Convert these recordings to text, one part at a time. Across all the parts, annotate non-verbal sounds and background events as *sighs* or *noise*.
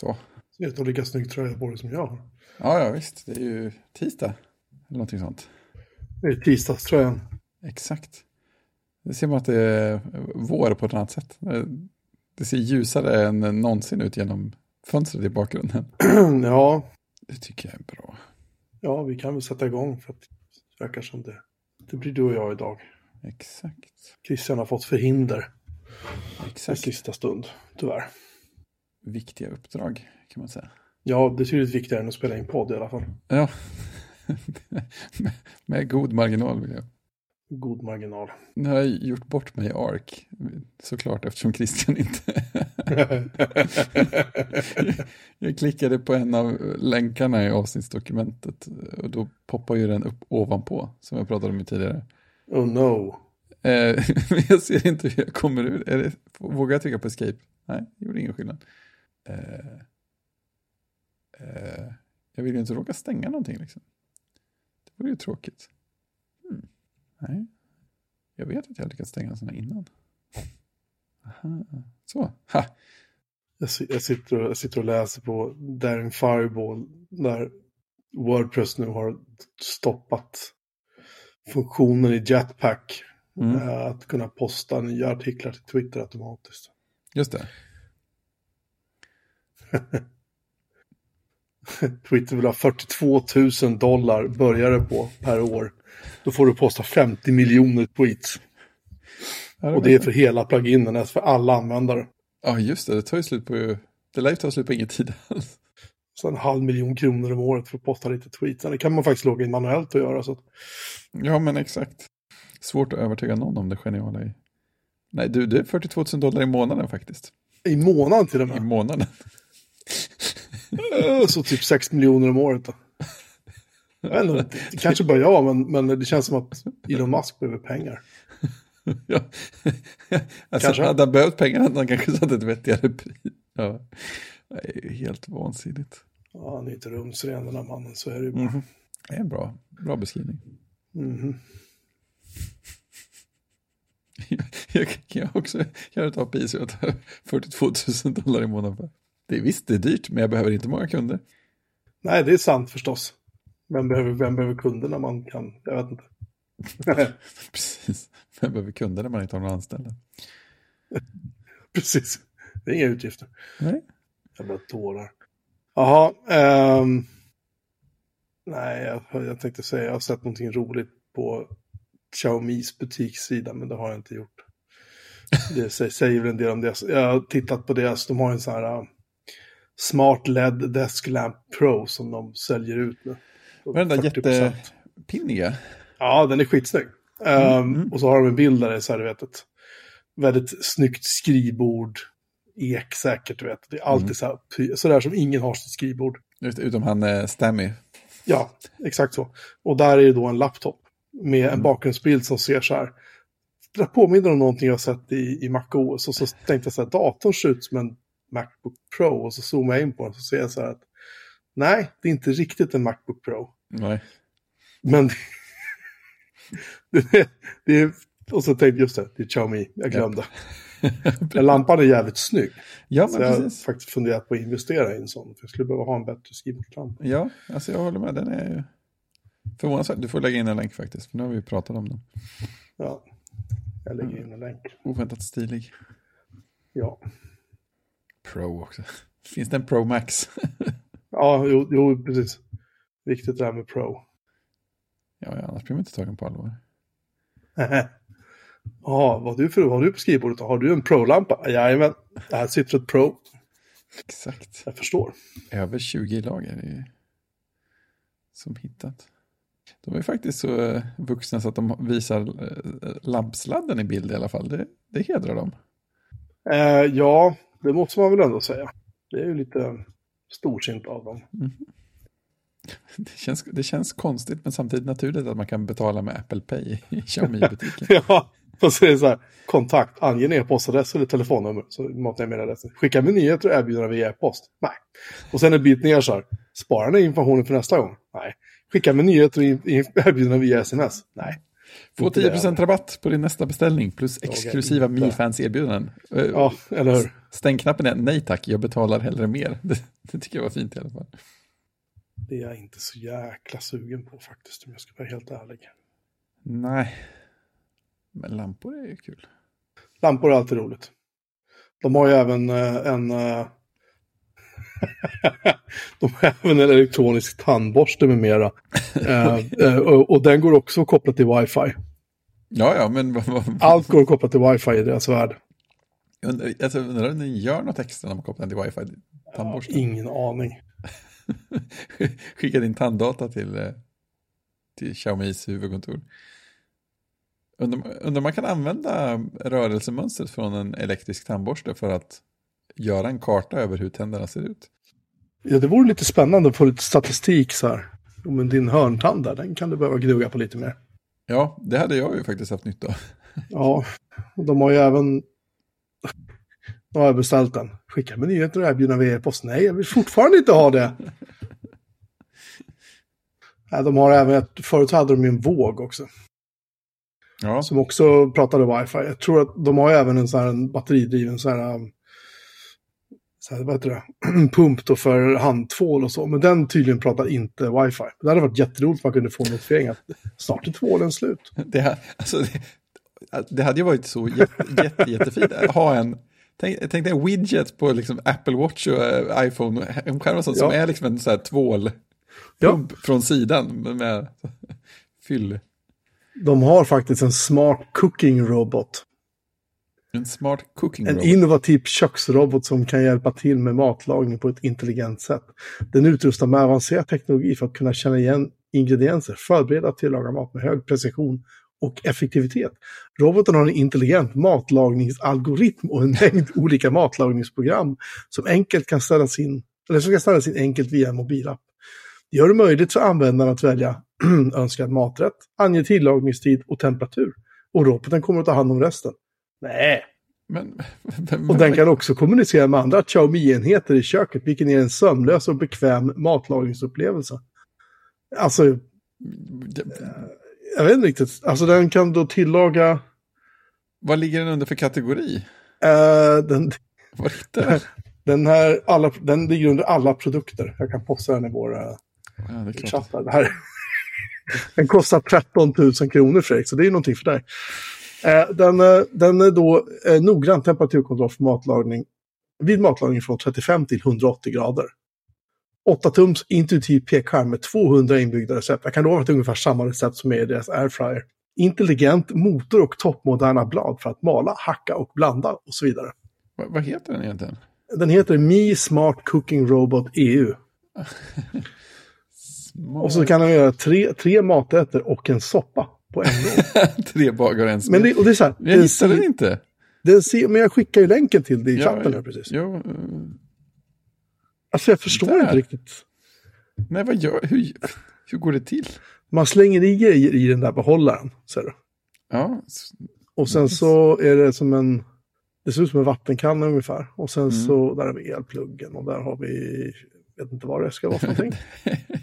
Så. Ser ut att lika snygg tröja på dig som jag har. Ja, ja, visst. Det är ju tisdag. Eller någonting sånt. Det är tisdagströjan. Exakt. Det ser man att det är vår på ett annat sätt. Det ser ljusare än någonsin ut genom fönstret i bakgrunden. *clears throat* ja. Det tycker jag är bra. Ja, vi kan väl sätta igång för att det verkar som det. Det blir du och jag idag. Exakt. Christian har fått förhinder. Exakt. I sista stund, tyvärr. Viktiga uppdrag kan man säga. Ja, det är tydligt viktigare än att spela in podd i alla fall. Ja, *laughs* med, med god marginal vill jag. God marginal. Nu har jag gjort bort mig i ARK, såklart eftersom Christian inte... *laughs* jag klickade på en av länkarna i avsnittsdokumentet och då poppar ju den upp ovanpå, som jag pratade om tidigare. Oh no. Eh, *laughs* jag ser inte hur jag kommer ur. Vågar jag trycka på escape? Nej, det gjorde ingen skillnad. Eh, eh, jag vill ju inte råka stänga någonting liksom. Det vore ju tråkigt. Hmm. Nej, jag vet att jag har lyckats stänga en sån här innan. Aha. Så, ha. Jag, jag, sitter och, jag sitter och läser på Daring Fireball där Wordpress nu har stoppat funktionen i Jetpack. Mm. Att kunna posta nya artiklar till Twitter automatiskt. Just det. Twitter vill ha 42 000 dollar började på per år. Då får du posta 50 miljoner tweets. Ja, det och det är för hela pluginen, alltså för alla användare. Ja, just det. Det tar ju slut på... Det lär ju ta slut på ingen tid alls. Så en halv miljon kronor om året för att posta lite tweets. Det kan man faktiskt logga in manuellt och göra. Så att... Ja, men exakt. Svårt att övertyga någon om det geniala i... Nej, du, det är 42 000 dollar i månaden faktiskt. I månaden till och med? I månaden. Så typ 6 miljoner om året då. Eller, kanske bara jag, men, men det känns som att Elon Musk behöver pengar. *laughs* ja. alltså, kanske. Hade han behövt pengar hade han kanske satt ett vettigare pris. Ja. Det är helt vansinnigt. Ja, han är inte rumsren den här mannen, så är det ju bara. Mm. Det är en bra, bra beskrivning. Mm. *laughs* jag kan också göra ett API så jag tar 42 000 dollar i månaden. Det är visst, det är dyrt, men jag behöver inte många kunder. Nej, det är sant förstås. Vem behöver, vem behöver kunder när man kan, jag vet inte. *laughs* Precis, vem behöver kunder när man inte har några anställda? *laughs* Precis, det är inga utgifter. Nej. Jävla dårar. Jaha, um... nej, jag, jag tänkte säga, jag har sett någonting roligt på Xiaomis butikssida, men det har jag inte gjort. Det säger väl en del om det. Jag har tittat på deras, de har en sån här Smart LED Desk Lamp Pro som de säljer ut nu. Den där jättepinniga? Ja, den är skitsnygg. Mm, um, mm. Och så har de en bild där det är så här, du vet, ett väldigt snyggt skrivbord, ek säkert, du vet. Det är alltid mm. så här, sådär som ingen har sitt skrivbord. Just, utom han eh, Stammy. Ja, exakt så. Och där är det då en laptop med en mm. bakgrundsbild som ser så här. Det påminner om någonting jag sett i, i MacOS och så *laughs* tänkte jag så här, datorn ser ut som en Macbook Pro och så zoomar jag in på den så ser jag så här att nej, det är inte riktigt en Macbook Pro. Nej. Men *laughs* det, är, det är, och så tänkte jag just det, det är Xiaomi, jag glömde. Ja. Lampan är jävligt snygg. Ja, men så jag har faktiskt funderat på att investera i en sån. För jag skulle behöva ha en bättre skrivbordslampa. Ja, alltså jag håller med. Den är förvånansvärt. Du får lägga in en länk faktiskt, för nu har vi pratat om den. Ja, jag lägger in en länk. Oväntat stilig. Ja. Pro också. *laughs* Finns det en Pro Max? *laughs* ja, jo, jo, precis. Viktigt det här med Pro. Ja, annars blir man inte tagen på allvar. *laughs* Ja, vad har du för vad har du på skrivbordet? Har du en Pro-lampa? Jajamän, här sitter ett Pro. Exakt. Jag förstår. Över 20 lager är som hittat. De är faktiskt så eh, vuxna så att de visar eh, lampsladden i bild i alla fall. Det, det hedrar dem. Eh, ja, det måste man väl ändå säga. Det är ju lite storsint av dem. Mm. Det känns, det känns konstigt men samtidigt naturligt att man kan betala med Apple Pay i *laughs* Xiaomi-butiken. *laughs* ja, och så är det så här, kontakt, ange en e-postadress eller telefonnummer. Så matar jag med adressen. Skicka med nyheter och erbjudanden via e-post. Nej. Och sen en bit ner så här, spara den informationen för nästa gång. Nej. Skicka med nyheter och erbjudanden via sms. Nej. Få Inte det 10% rabatt på din nästa beställning plus exklusiva inte. Milfans-erbjudanden. Eh, Ja, eller hur? Stängknappen är nej tack, jag betalar hellre mer. *laughs* Det, det tycker jag var fint i alla fall. Det är jag inte så jäkla sugen på faktiskt, om jag ska vara helt ärlig. Nej, men lampor är ju kul. Lampor är alltid roligt. De har ju även eh, en... *laughs* de har även en elektronisk tandborste med mera. *laughs* Eh, eh, och, och den går också att koppla till wifi. Ja, ja, men Allt går att koppla till wifi i deras värld. undrar, alltså, undrar om ni gör något extra när man kopplar den till wifi? Tandborsten? Ingen aning. *laughs* Skicka din tanddata till, eh, till Xiaomis huvudkontor. Undrar, undrar om man kan använda rörelsemönstret från en elektrisk tandborste för att göra en karta över hur tänderna ser ut. Ja, det vore lite spännande att få lite statistik så här. Jo, Men din hörntand där, den kan du behöva gnugga på lite mer. Ja, det hade jag ju faktiskt haft nytta av. Ja, och de har ju även... Nu har jag beställt den. Skicka med nyheter och erbjudna via e-post. Nej, jag vill fortfarande inte ha det. Nej, de har även ett... Förut hade de ju en våg också. Ja, Som också pratade wifi. Jag tror att de har även en sån här en batteridriven så här... Så här vad heter det? *clears throat* Pump då för handtvål och så. Men den tydligen pratar inte wifi. Det hade varit jätteroligt om man kunde få en notifiering att snart är tvålen slut. *laughs* det, ha- alltså, det, det hade ju varit så jätte, jätte, jättefint att ha en Tänk, tänk dig en widget på liksom Apple Watch och eh, iPhone, och en skärm och sånt, som Ja. är liksom en sån här tvål Ja. från sidan med, med fyll. De har faktiskt en smart cooking robot. En smart cooking En robot. innovativ köksrobot som kan hjälpa till med matlagning på ett intelligent sätt. Den är utrustad med avancerad teknologi för att kunna känna igen ingredienser, förbereda och tillaga mat med hög precision och effektivitet. Roboten har en intelligent matlagningsalgoritm och en mängd *laughs* olika matlagningsprogram som enkelt kan ställas in, eller som kan ställas in enkelt via en mobilapp. Det gör det möjligt för användaren att välja *clears throat* önskad maträtt, ange tillagningstid och temperatur. Och roboten kommer att ta hand om resten. Nej, Men, men, och den kan också kommunicera med andra Xiaomi-enheter i köket, vilken är en sömlös och bekväm matlagningsupplevelse. Alltså, jag vet inte riktigt. Alltså den kan då tillaga... vad ligger den under för kategori? eh, den, Vad hittar den? *laughs* här, alla, den ligger under alla produkter. Jag kan posta den i vår uh, Ja, det är klart. chatt. här. Det *laughs* här. den kostar 13 000 kronor Fredrik, så det är någonting för dig. Eh, den, eh, den är då eh, noggrann temperaturkontroll för matlagning vid matlagning från 35 till 180 grader. 8 tums intuitiv pekskärm med 200 inbyggda recept. Jag kan lova att det är ungefär samma recept som är i deras airfryer. Intelligent motor och toppmoderna blad för att mala, hacka och blanda och så vidare. Vad, vad heter den egentligen? Den heter Mi Smart Cooking Robot EU. *laughs* Och så kan den göra tre, tre maträtter och en soppa på en gång. *laughs* Tre bagare och en smed. Men det, och det är så här, Jag ser, den inte. den ser, men jag skickar ju länken till det i chatten här precis. Ja, Alltså jag förstår Där. inte riktigt. nej, vad gör, hur, hur går det till? Man slänger i grejer i den där behållaren. Ser du. Ja, Och sen så är det som en... Det ser ut som en vattenkanna ungefär. Och sen så där har vi elpluggen och där har vi... Jag vet inte vad det ska vara för någonting. *laughs*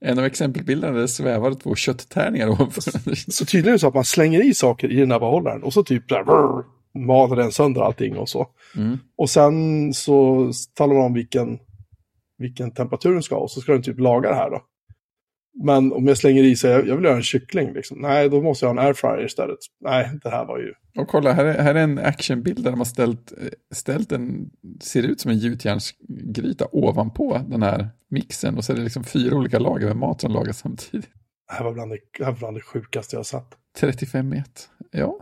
en av exempelbilderna svävar två kötttärningar ovanför. Så tydligen är det så att man slänger i saker i den här behållaren och så typ där, brr, maler den sönder allting och så. Mm. Och sen så talar man om vilken, vilken temperatur den ska ha och så ska den typ laga det här då. Men om jag slänger i sig, jag, jag vill göra en kyckling liksom. Nej, då måste jag ha en airfryer istället. Nej, det här var ju... Och kolla, här är, här är en actionbild där de har ställt, eh, ställt en, ser ut som en gjutjärnsgryta ovanpå den här mixen. Och så är det liksom fyra olika lager med mat som lagas samtidigt. Det här var bland det, här var bland det sjukaste jag har sett. 35 meter. Ja,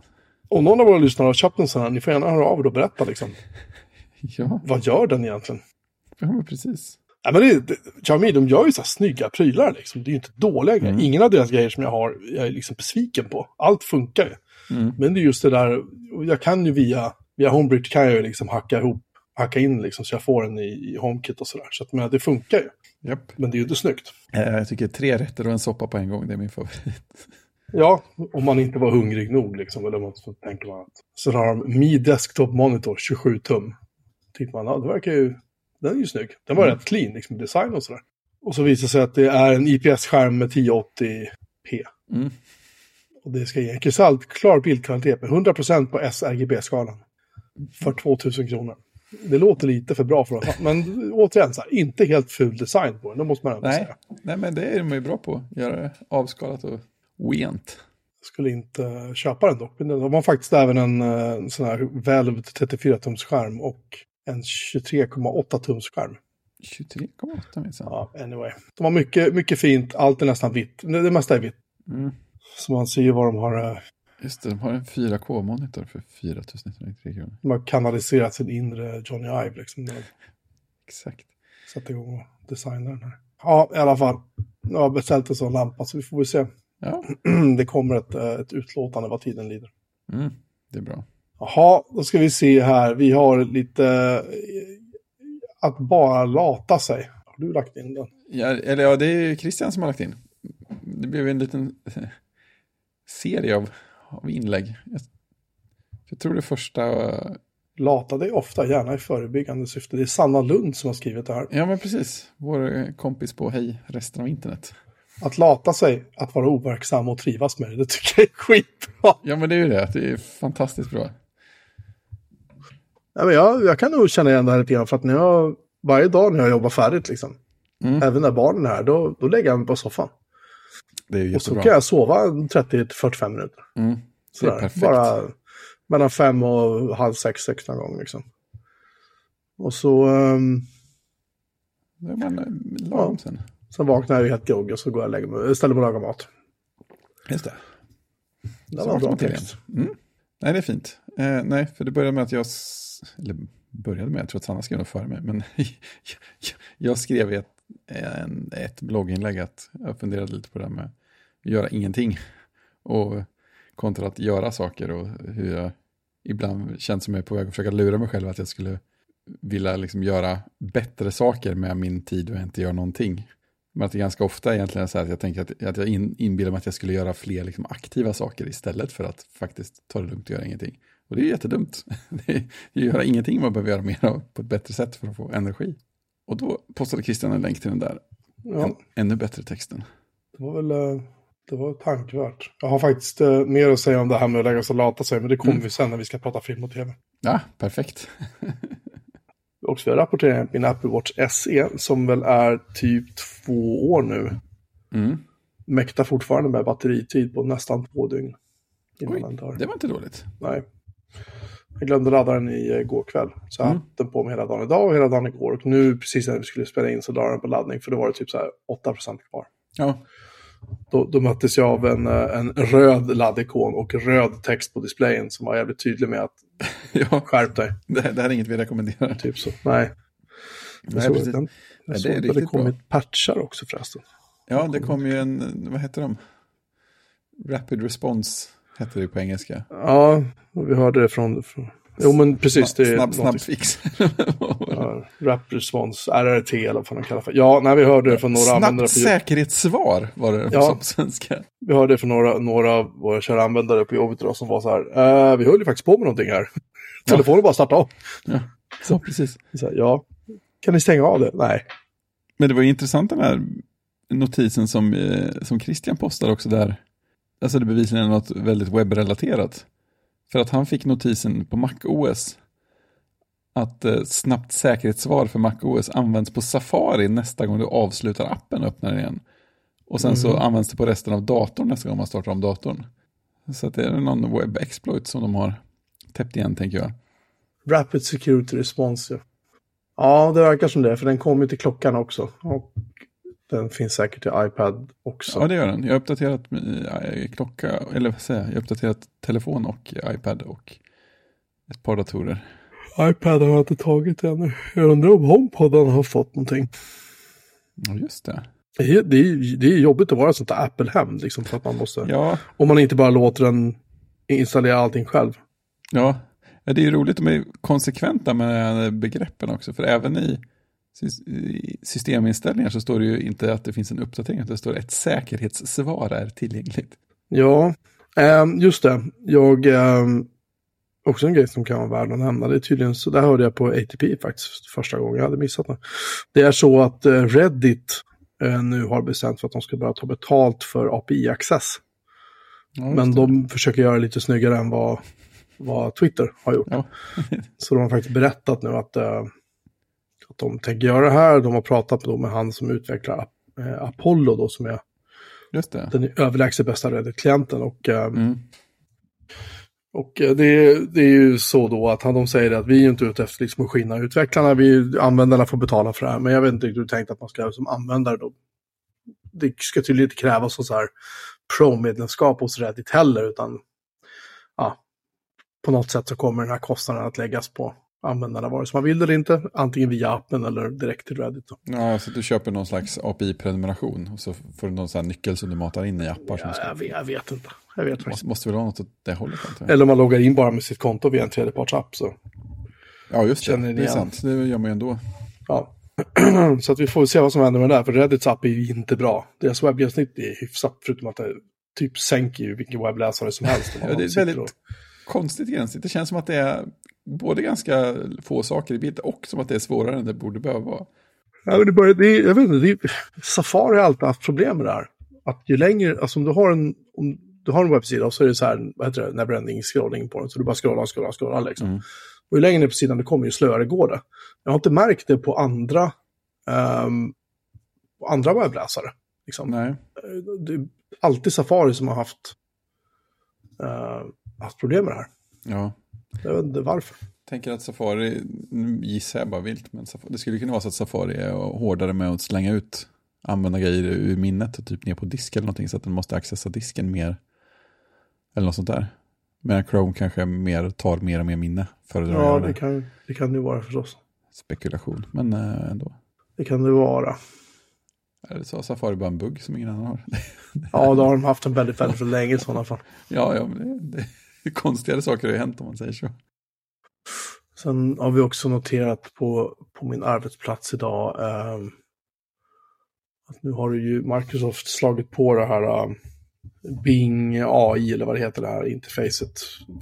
Om någon av våra lyssnare har köpt en sån här, ni får gärna höra av er och berätta liksom. *laughs* ja, Vad gör den egentligen? ja men precis. Ja, men det, det, Xiaomi, de gör ju så här snygga prylar liksom. Det är ju inte dåliga grejer. Ingen av deras grejer som jag har, jag är liksom besviken på. Allt funkar ju. Mm. Men det är just det där, jag kan ju via, via Homebridge kan jag ju liksom hacka ihop, hacka in liksom så jag får den i, i HomeKit och sådär. Så att men, det funkar ju. Japp. Men det är ju inte snyggt. Eh, Jag tycker tre rätter och en soppa på en gång, det är min favorit. *laughs* Ja, om man inte var hungrig nog liksom. Eller vad så tänker man att. Så har de Mi Desktop Monitor 27 tum. Tittar man, ja det verkar ju, den är ju snygg. Den var rätt clean liksom, design och sådär. Och så visar det sig att det är en IPS-skärm med 1080p. Mm. Och det ska ge en kristallklar bildkvalitet med 100% på sRGB-skalan. För 2000 kronor. Det låter lite för bra för att Men återigen, så här, inte helt ful design på den. Det måste man ändå Nej. säga. Nej, men det är de ju bra på. Göra det avskalat och oent. Skulle inte köpa den dock. Men de har faktiskt även en eh, sån här Valve 34-tums skärm och en 23,8 tums skärm. 23,8 minsann. Ja, anyway. De har mycket, mycket fint. Allt är nästan vitt. Det det mesta är vitt. Mm. Så man ser ju vad de har, eh, Just det, de har en 4K-monitor för 4993 kronor. de har kanaliserat sin inre Johnny Ive. Liksom. Exakt. satt igång och designat den här. Ja, i alla fall. Jag har beställt en sån lampa så vi får väl se. Ja, *clears throat* Det kommer ett, eh, ett utlåtande vad tiden lider. mm. det är bra. Jaha, då ska vi se här. Vi har lite eh, att bara lata sig. Har du lagt in den? Ja, eller ja, det är Christian som har lagt in. Det blev en liten *laughs* serie av, av inlägg. Jag, jag tror det första... Lata dig ofta, gärna i förebyggande syfte. Det är Sanna Lund som har skrivit det här. Ja, men precis. Vår eh, kompis på Hej, resten av internet. Att lata sig, att vara overksam och trivas med det, det tycker jag är skitbra. Ja, men det är ju det. Det är fantastiskt bra. Ja, men jag, jag kan nog känna igen det här lite grann för att när jag, varje dag när jag jobbar färdigt, liksom, Mm. även när barnen är här, då, då lägger jag mig på soffan. Det är ju Och så jättebra. kan jag sova 30-45 minuter. Mm. Det är perfekt. Bara mellan fem och halv sex, sex någon gång liksom. Och så ehm, Då är man eh, lagom sen. sen vaknar jag helt groggy och så går jag och lägger mig, ställer mig och lagar mat. Just det. Det Så var en bra text. Mm. Nej, det är fint. Eh, nej, för det började med att jag... Eller började med, jag tror att Sanna skrev det före mig. Men *laughs* jag skrev ett, Eh, en, ett blogginlägg att jag funderade lite på det här med att göra ingenting. *laughs* Och kontra att göra saker och hur jag ibland känns som jag är på väg att försöka lura mig själv att jag skulle vilja liksom göra bättre saker med min tid och inte göra någonting. Men att det ganska ofta egentligen är så här att jag tänker att, att jag in, inbillar mig att jag skulle göra fler liksom aktiva saker istället för att faktiskt ta det lugnt och göra ingenting. Och det är ju jättedumt. *laughs* Det är ju göra ingenting man behöver göra mer av på ett bättre sätt för att få energi. Och då postade Christian en länk till den där Ja, en, ännu bättre texten. det var väl eh, det var tankvärt. Jag har faktiskt eh, mer att säga om det här med att lägga sig och lata sig, men det kommer Mm. vi sen när vi ska prata film och tv. Ja, perfekt. *laughs* Och så jag rapporterar min Apple Watch SE, som väl är typ två år nu. Mm. Mäktar fortfarande med batteritid på nästan två dygn. Oj, det var inte dåligt. Nej. Jag glömde ladda den i eh, kväll. Så jag Mm. haft den på mig hela dagen idag och hela dagen igår. Och nu precis när vi skulle spela in så la den på laddning. För då var det typ så här 8% kvar. Ja, Då, då möttes jag av en, eh, en röd laddikon och röd text på displayen som var jävligt tydlig med att *laughs* ja skärp dig. det, det här är inget vi rekommenderar. Typ så. Nej. Jag Nej, precis. den, Ja, jag det att det bra. kommit patchar också förresten. Ja, det kom ju en, vad heter de? Rapid Response hette det på engelska. Ja, och vi hörde det från... från jo, men precis. Det är snabb, snabb fix. Ja, Rap Response, RRT eller vad fan de kallar för. Ja, nej, vi hörde det från några användare Snabbt säkerhetssvar var det Ja. på svenska. Vi hörde det från några, några av våra kära användare på jobbet idag som var så här. "Eh, vi höll ju faktiskt på med någonting här. Telefonen bara startade av. Ja, så precis. Så här, ja, kan ni stänga av det? Nej. Men det var ju intressant den här notisen som, eh, som Christian postade också där. Alltså det bevisligen något väldigt webbrelaterat. För att han fick notisen på MacOS att eh, snabbt säkerhetssvar för MacOS används på Safari nästa gång du avslutar appen och öppnar den igen. Och sen så Mm. används det på resten av datorn nästa gång man startar om datorn. Så det är någon webb-exploit som de har täppt igen tänker jag. Rapid Security Response, ja. Ja, det verkar som det, för den kommer till klockan också. Och den finns säkert till iPad också. Ja, det gör den. Jag har uppdaterat eh, klocka, eller vad säger jag, jag uppdaterat telefon och iPad och ett par datorer. iPad har jag inte tagit ännu. Jag undrar om HomePoden har fått någonting. Ja, just det. Det är, det är, det är jobbigt att vara sånt där Apple-hem, liksom, för att man måste... Ja, Om man inte bara låter den installera allting själv. ja. Det är ju roligt, de är konsekventa med begreppen också, för även i i systeminställningar så står det ju inte att det finns en uppdatering, utan det står ett säkerhetssvar är tillgängligt. Ja, ehm, just det. Jag, ehm, också en grej som kan vara värd att nämna, det är tydligen så, där hörde jag på ATP faktiskt första gången, jag hade missat det. Det är så att eh, Reddit eh, nu har bestämt för att de ska börja ta betalt för API-access. Ja, Men de försöker göra det lite snyggare än vad, vad Twitter har gjort. Ja. Så de har faktiskt berättat nu att, eh, att de tänker göra det här. De har pratat då med han som utvecklar eh, Apollo då, som är den överlägset bästa Reddit-klienten. Och, eh, Mm. och eh, det, det är ju så då att han, de säger att vi är inte ute efter liksom att skinna utvecklarna, vi, användarna får betala för det här. Men jag vet inte riktigt hur du tänkt att man ska som användare då. Det ska tydligen inte krävas så här pro-medlemskap hos Reddit heller, utan ja, på något sätt så kommer den här kostnaden att läggas på användarna vare sig man vill eller inte, antingen via appen eller direkt till Reddit. Då. Ja, så du köper någon slags API-prenumeration och så får du någon sån här nyckel som du matar in i appar. Ja, jag, vet, jag vet inte. Jag vet måste, måste väl vara något åt det hållet. Eller om man loggar in bara med sitt konto via en tredjepartsapp. Så, Ja, just det. Det är sant. Det gör man ju ändå. ja. *clears throat* så att vi får se vad som händer med det där, för Reddits app är ju inte bra. Deras webbgränssnitt är hyfsat, förutom att det typ sänker ju vilken webbläsare som helst. Ja, det är sitter väldigt och- konstigt gränssnitt. Det känns som att det är både ganska få saker i bild och som att det är svårare än det borde behöva vara. Ja, men det börjar, det är, jag vet inte, är, Safari har alltid haft problem med det här. Att ju längre, alltså om du har en, om du har en webbsida och så är det så här, vad heter det, neverending scrolling på den. Så du bara scrollar, scrollar, scrollar liksom. Mm. Och ju längre ner på sidan du kommer, ju slöare går det. Jag har inte märkt det på andra, ehm, på andra webbläsare. Liksom. Nej. Det är alltid Safari som har haft, eh, haft problem med det här. Ja. Jag inte varför. tänker att Safari, nu gissar jag bara vilt, men Safari, det skulle kunna vara så att Safari är hårdare med att slänga ut använda grejer ur minnet och typ ner på disk eller någonting så att den måste accessa disken mer. Eller något sånt där. Men Chrome kanske mer, tar mer och mer minne. Föredrar Ja, det kan, det kan det ju vara förstås. Spekulation, men äh, ändå. Det kan det vara. Eller så har Safari bara en bugg som ingen annan har. Ja, då har de haft en väldigt, väldigt för länge i sådana fall. ja, ja, men det, det, *laughs* konstigare saker har ju hänt om man säger så. Sen har vi också noterat på, på min arbetsplats idag ehm, att nu har ju Microsoft slagit på det här ehm, Bing AI eller vad det heter det här interfacet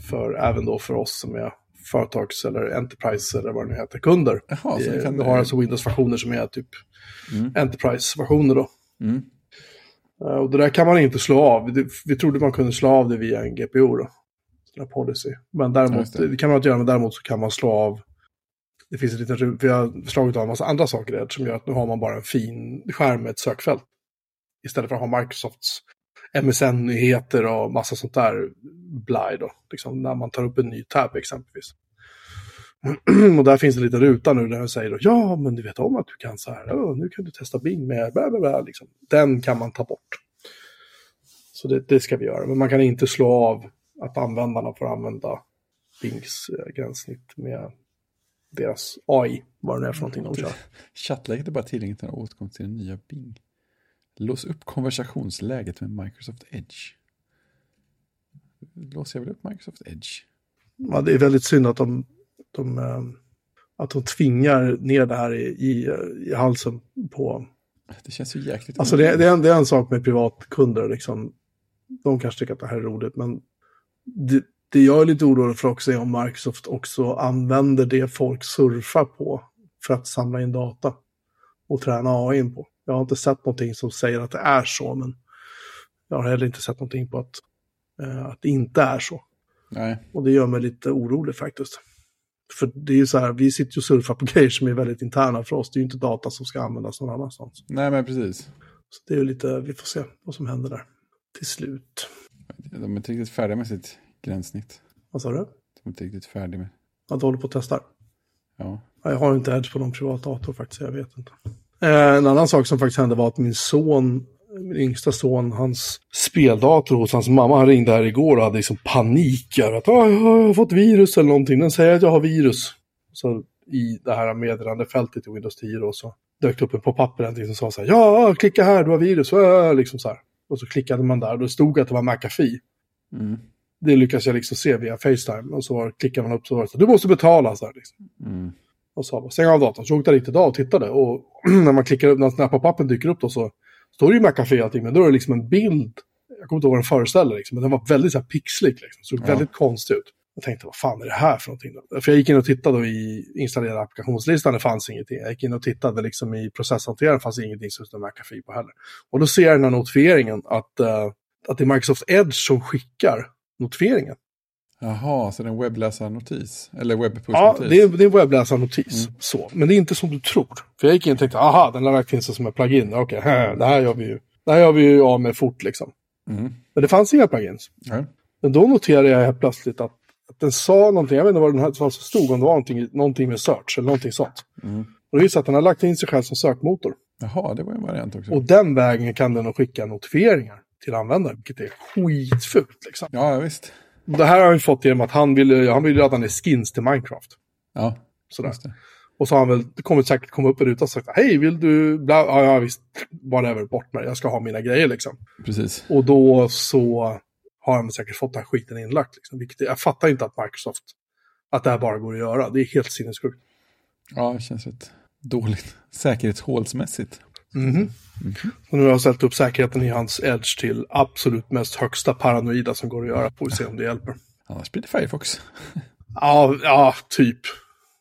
för även då för oss som är företags eller enterprise eller vad det nu heter, kunder. Jaha, så Eh, kan... Vi har alltså Windows-versioner som är typ Mm. enterprise-versioner då. Mm. Eh, Och det där kan man inte slå av. Vi trodde man kunde slå av det via en GPO då. Här policy. Men däremot, det. det. kan man inte göra, men däremot så kan man slå av. Det finns en liten, vi har slagit av en massa andra saker där som gör att nu har man bara en fin skärm med ett sökfält. Istället för att ha Microsofts MSN-nyheter och massa sånt där blaj då. Liksom när man tar upp en ny tab exempelvis. *clears throat* och där finns en liten ruta nu där den säger då, ja men du vet om att du kan så här, ja, nu kan du testa Bing med bla bla bla. Liksom. Den kan man ta bort. Så det, det ska vi göra, men man kan inte slå av att användarna får använda Bings eh, gränssnitt med deras AI, vad det är för någonting de kör. *laughs* Chattläget är bara tillgängligt när återkommer till den nya Bing. Lås upp konversationsläget med Microsoft Edge. Låser jag väl upp Microsoft Edge? Ja, det är väldigt synd att de, de, eh, att de tvingar ner det här i, i, i halsen på... Det känns ju jäkligt Alltså det, det, är en, det är en sak med privatkunder, liksom. de kanske tycker att det här är roligt, men det, det jag är lite orolig för också är om Microsoft också använder det folk surfar på för att samla in data och träna AI på. Jag har inte sett någonting som säger att det är så, men jag har heller inte sett någonting på att, eh, att det inte är så. Nej, Och det gör mig lite orolig faktiskt. För det är ju så här, vi sitter ju och surfar på *laughs* grejer som är väldigt interna för oss. Det är ju inte data som ska användas någon annanstans. nej men precis. Så det är ju lite, vi får se vad som händer där. Till slut. De är inte riktigt färdiga med sitt gränssnitt. Vad sa du? De är inte riktigt färdiga med. Att du håller på och testar? Ja. Ja, Jag har inte Edge på någon privat dator faktiskt, jag vet inte. Eh, en annan sak som faktiskt hände var att min son, min yngsta son, hans speldator hos hans mamma, han ringde här igår och hade liksom panik över att "Ah, jag har fått virus eller någonting. Den säger att jag har virus. Så i det här meddelandefältet i Windows 10 då så dök det upp en pop-up som sa så här, ja, klicka här, du har virus, äh, liksom så här. Och så klickade man där och då stod att det var McAfee. Mm. Det lyckas jag liksom se via Facetime. Och så klickade man upp så var det så du måste betala. Så här, liksom. Mm. Och sa stäng av datorn. Så åkte jag dit idag och tittade. Och *clears throat* när man klickar upp, när pop-upen dyker upp då så står det ju McAfee och allting. Men då är det liksom en bild. Jag kommer inte ihåg vad den föreställer liksom. Men den var väldigt så här pixlig liksom. Såg Ja. väldigt konstig ut. Jag tänkte, vad fan är det här för någonting? Då? För jag gick in och tittade i installerade applikationslistan, det fanns ingenting. Jag gick in och tittade liksom i processhanteraren, det fanns ingenting som stod McAfee på heller. Och då ser jag den här notifieringen att eh, att det är Microsoft Edge som skickar notifieringen. Jaha, så det är en webbläsarnotis? Eller Ja, webbpushnotis? det är, det är en webbläsarnotis. Så. Men det är inte som du tror. För jag gick in och tänkte, aha, den har lagt in sig som en plugin. Okej, här, *laughs* det här gör vi ju. Det här gör vi ju av med fort liksom. Mm. Men det fanns inga plugins. Ja. Men då noterade jag helt plötsligt att den sa någonting, jag vet inte vad den här som stod, om det var någonting, någonting med search eller någonting sånt. Mm. Och det visar att den har lagt in sig själv som sökmotor. Jaha, det var en variant också. Och den vägen kan den skicka notifieringar till användare, vilket är skitfult liksom. Ja, visst. Det här har han fått genom att han vill, han vill ladda ner skins till Minecraft. Ja, Sådär. Och så har han väl, det kommer säkert komma upp en ruta och sagt, hej vill du, bla, ja, ja visst, whatever, bort med det, jag ska ha mina grejer liksom. Precis. Och då så har han säkert fått den här skiten inlagt. Liksom, vilket, jag fattar inte att Microsoft, att det här bara går att göra. Det är helt sinnessjukt. Ja, det känns rätt dåligt. *laughs* Säkerhetshålsmässigt. Mhm. Så nu har jag ställt upp säkerheten i hans Edge till absolut mest högsta paranoida som går att göra. Får vi se om det hjälper. Annars blir det Firefox. Ja, ja, typ.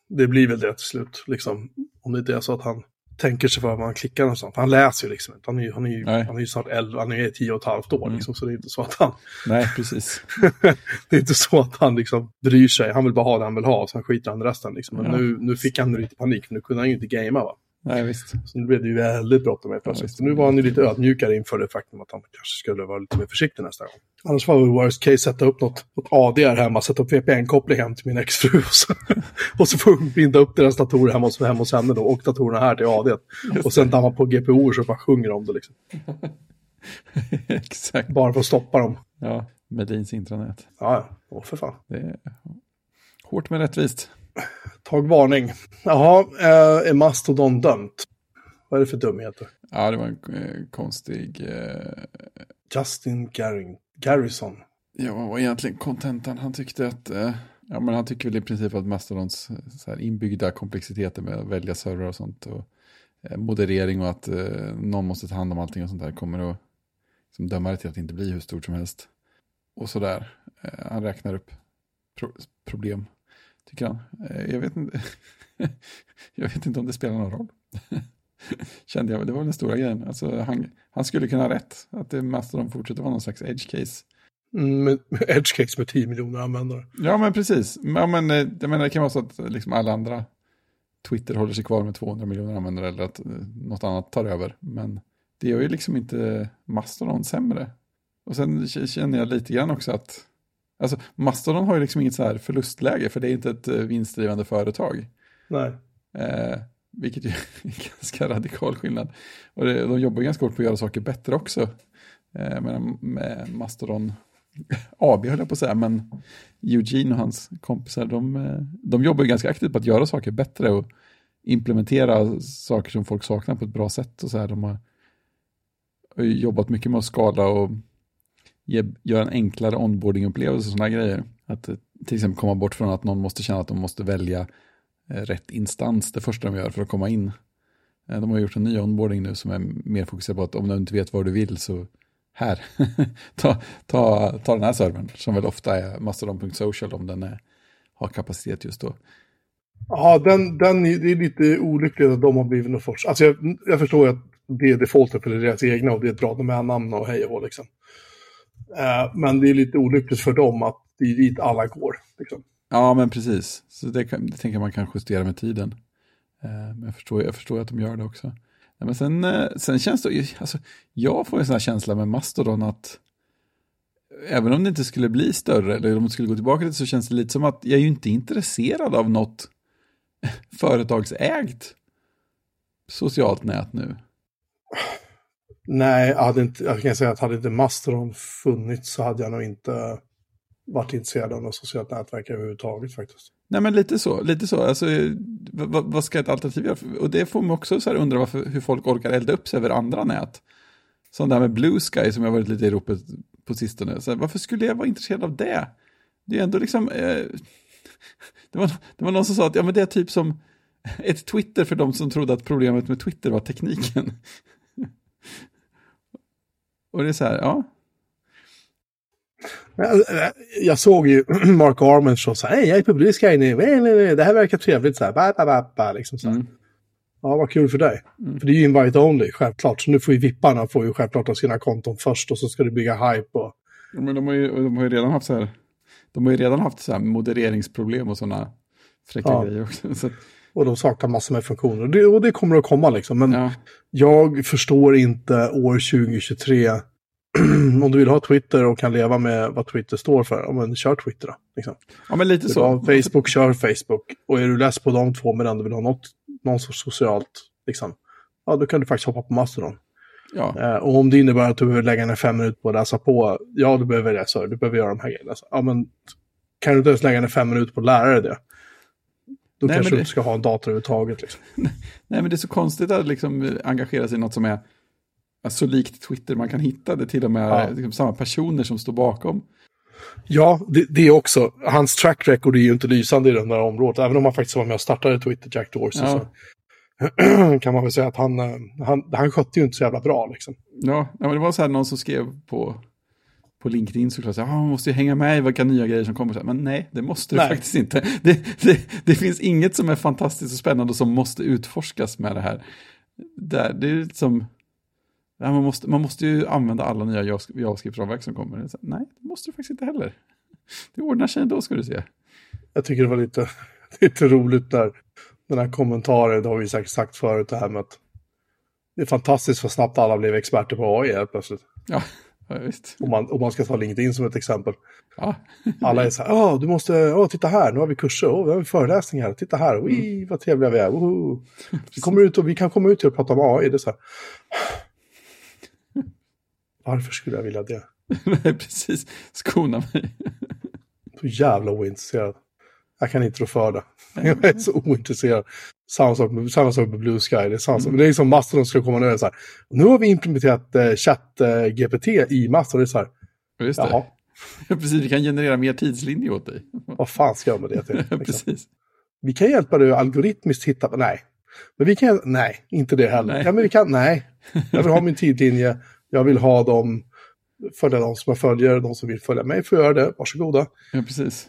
Det blir väl det till slut, liksom. Om det inte är så att han tänker sig för vad man klickar och sånt. Han läser ju liksom inte. Han är ju, han är ju, han är ju snart 11, han är ju 10 och ett halvt år liksom. Så det är inte så att han, Nej, precis. *laughs* det är inte så att han liksom bryr sig. Han vill bara ha det han vill ha och sen skiter han i resten liksom. Men Ja. nu, nu fick han lite panik, för nu kunde han ju inte gamea va. Nej, visst. Så nu blev det ju väldigt bråttom helt plötsligt. Så nu var han ju lite ödmjukare inför det faktum att han kanske skulle vara lite mer försiktig nästa gång. Annars var det worst case sätta upp något, något ADR hemma, sätta upp VPN-koppling hem till min exfru och så, *laughs* och så får hon binda upp deras datorer hemma hos, hemma hos henne då och datorerna här till AD. Och sen damma på GPO så bara sjunger om det liksom. *laughs* Exakt. Bara för att stoppa dem. Ja, Medins intranät. Ja, ja, åh för fan. Det är hårt men rättvist. Tag varning. Jaha, eh, är Mastodon dömt? Vad är det för dumheter? Ja, det var en eh, konstig... Eh, Justin Garring, Garrison. ja, vad var egentligen kontentan? Han tyckte att... Eh, ja, men han tycker väl i princip att Mastodons eh, så här, inbyggda komplexiteter med att välja servrar och sånt och eh, moderering och att någon måste ta hand om allting och sånt där kommer att liksom, döma det till att det inte blir hur stort som helst. Och sådär. Han räknar upp pro problem, tycker han. Eh, jag vet inte. *laughs* jag vet inte om det spelar någon roll. *laughs* Kände jag, det var väl den stora grejen. Alltså, han, han skulle kunna ha rätt, att det Mastodon fortsätter vara någon slags edge case. Mm, *laughs* Edge Case med 10 miljoner användare. Ja, men precis. Ja, men, eh, jag menar, det kan vara så att liksom alla andra Twitter håller sig kvar med 200 miljoner användare eller att eh, något annat tar över. Men det gör ju liksom inte Mastodon sämre. Och sen känner jag lite grann också att alltså, Mastodon har ju liksom inget så här förlustläge för det är inte ett eh, vinstdrivande företag. Nej. Eh, vilket ju *laughs* är en ganska radikal skillnad. Och det, de jobbar ganska hårt på att göra saker bättre också. Eh, med, med Mastodon *laughs* AB höll jag på att säga, men Eugene och hans kompisar, de, eh, de jobbar ju ganska aktivt på att göra saker bättre och implementera saker som folk saknar på ett bra sätt. Och så här. De har jobbat mycket med att skala och ge, göra en enklare onboarding-upplevelse och sådana grejer. Att eh, till exempel komma bort från att någon måste känna att de måste välja eh, rätt instans det första de gör för att komma in. Eh, de har gjort en ny onboarding nu som är mer fokuserad på att om du inte vet vad du vill så här, *laughs* ta, ta, ta den här servern som väl ofta är mastodon.social om den är, har kapacitet just då. Ja, den, den, det är lite olyckligt att de har blivit någon sorts... Alltså jag, jag förstår att det är defaulten för deras egna och det är ett bra domännamn och hej och hå, liksom. Eh, men det är lite olyckligt för dem att det är dit alla går. Liksom. Ja, men precis. Så det, kan, det tänker man kan justera med tiden. Eh, men jag förstår, jag förstår att de gör det också. Nej, men sen, eh, sen känns det, alltså, jag får en sån här känsla med Mastodon att även om det inte skulle bli större eller om det skulle gå tillbaka till det så känns det lite som att jag är ju inte intresserad av något *laughs* företagsägt socialt nät nu. Nej, jag, hade inte, jag kan säga att hade inte Mastodon funnits så hade jag nog inte varit intresserad av något socialt nätverk överhuvudtaget faktiskt. Nej men lite så, lite så. Alltså, vad, vad ska ett alternativ göra? Och det får mig också så här undra varför, hur folk orkar elda upp sig över andra nät. Som det här med Blue Sky som jag varit lite i ropet på sistone. Så här, varför skulle jag vara intresserad av det? Det är ändå liksom... Eh, *laughs* det, var, det var någon som sa att ja, men det är typ som ett Twitter för de som trodde att problemet med Twitter var tekniken. *laughs* Och det är så här, ja. Eh, Jag såg ju *clears throat* Mark Arment och sa hej, jag är inne, nej, nej, nej, det här verkar trevligt, så här, ba, ba, ba, ba, liksom så här. Mm. Ja, vad kul för dig. Mm. För det är ju invite only, självklart. Så nu får ju vipparna får ju självklart ha sina konton först och så ska du bygga hype. Och... Men de har ju, de har ju redan haft så här, de har ju redan haft så här modereringsproblem och sådana fräcka ja. grejer också. *laughs* Så. Och de saknar massor med funktioner. Och det, och det kommer att komma liksom. Men ja. jag förstår inte år 2023 *clears throat* om du vill ha Twitter och kan leva med vad Twitter står för, ja, men kör Twitter då. Liksom. Ja, men lite så. Facebook, kör Facebook. Och är du less på de två men ändå vill ha något, någon sorts socialt, liksom, ja då kan du faktiskt hoppa på Mastodon. Ja. Eh, och om det innebär att du behöver lägga ner fem minuter på att läsa på, ja du behöver det, så du behöver göra de här grejerna. Ja, men kan du inte ens lägga ner fem minuter på att lära dig det, då Nej, kanske du inte ska ha en dator överhuvudtaget. Liksom. *laughs* Nej, men det är så konstigt att liksom engagera sig i något som är så likt Twitter man kan hitta. Det till och med ja. liksom, samma personer som står bakom. Ja, det, det, är också. Hans track record är ju inte lysande i det där området. Även om han faktiskt var med och startade Twitter, Jack Dorsey. Ja. Så *clears throat* kan man väl säga att han, eh, han, han skötte ju inte så jävla bra. Liksom. Ja, men det var så här någon som skrev på, på LinkedIn såklart, så ah, man måste ju hänga med i vilka nya grejer som kommer. Men nej, det måste du faktiskt inte. Det, det, det, finns inget som är fantastiskt och spännande och som måste utforskas med det här. Det, det är som Ja, man, måste, man måste ju använda alla nya JavaScript-ramverk som kommer. nej, det måste du faktiskt inte heller. Det ordnar sig ändå ska du se. Jag tycker det var lite, *laughs* lite roligt där. Den här kommentaren, det har vi säkert sagt förut, det här med att det är fantastiskt vad snabbt alla blev experter på AI helt plötsligt. Ja, ja. Om man, om man ska ta LinkedIn som ett exempel. Ja. Alla är så här, ja, du måste, ja, titta här, nu har vi kurser, oh, vi har föreläsningar, titta här, mm. vad trevliga vi är, Vi, kommer ut och, vi kan komma ut till att prata om AI, det är så här. Varför skulle jag vilja det? Nej, *laughs* precis. Skona mig. så jävla ointresserad. Jag kan inte rå för det. *laughs* Jag är så ointresserad. Samma sak med, samma sak med Blue Sky. Det är, samma mm. det är som Mastodon ska komma nu. Så här, nu har vi implementerat eh, chatt-GPT eh, i Mastodon. Det är så här, Just det. Jaha. *laughs* Precis, vi kan generera mer tidslinjer åt dig. *laughs* Vad fan ska jag med det till? Liksom? *laughs* Precis. Vi kan hjälpa dig algoritmiskt hitta, nej. Men vi kan, nej, inte det heller. Nej. Ja, men vi kan, nej. Jag vill ha min tidlinje. Jag vill ha dem, följa de som jag följer, de som vill följa mig får göra det, varsågoda. Ja, precis.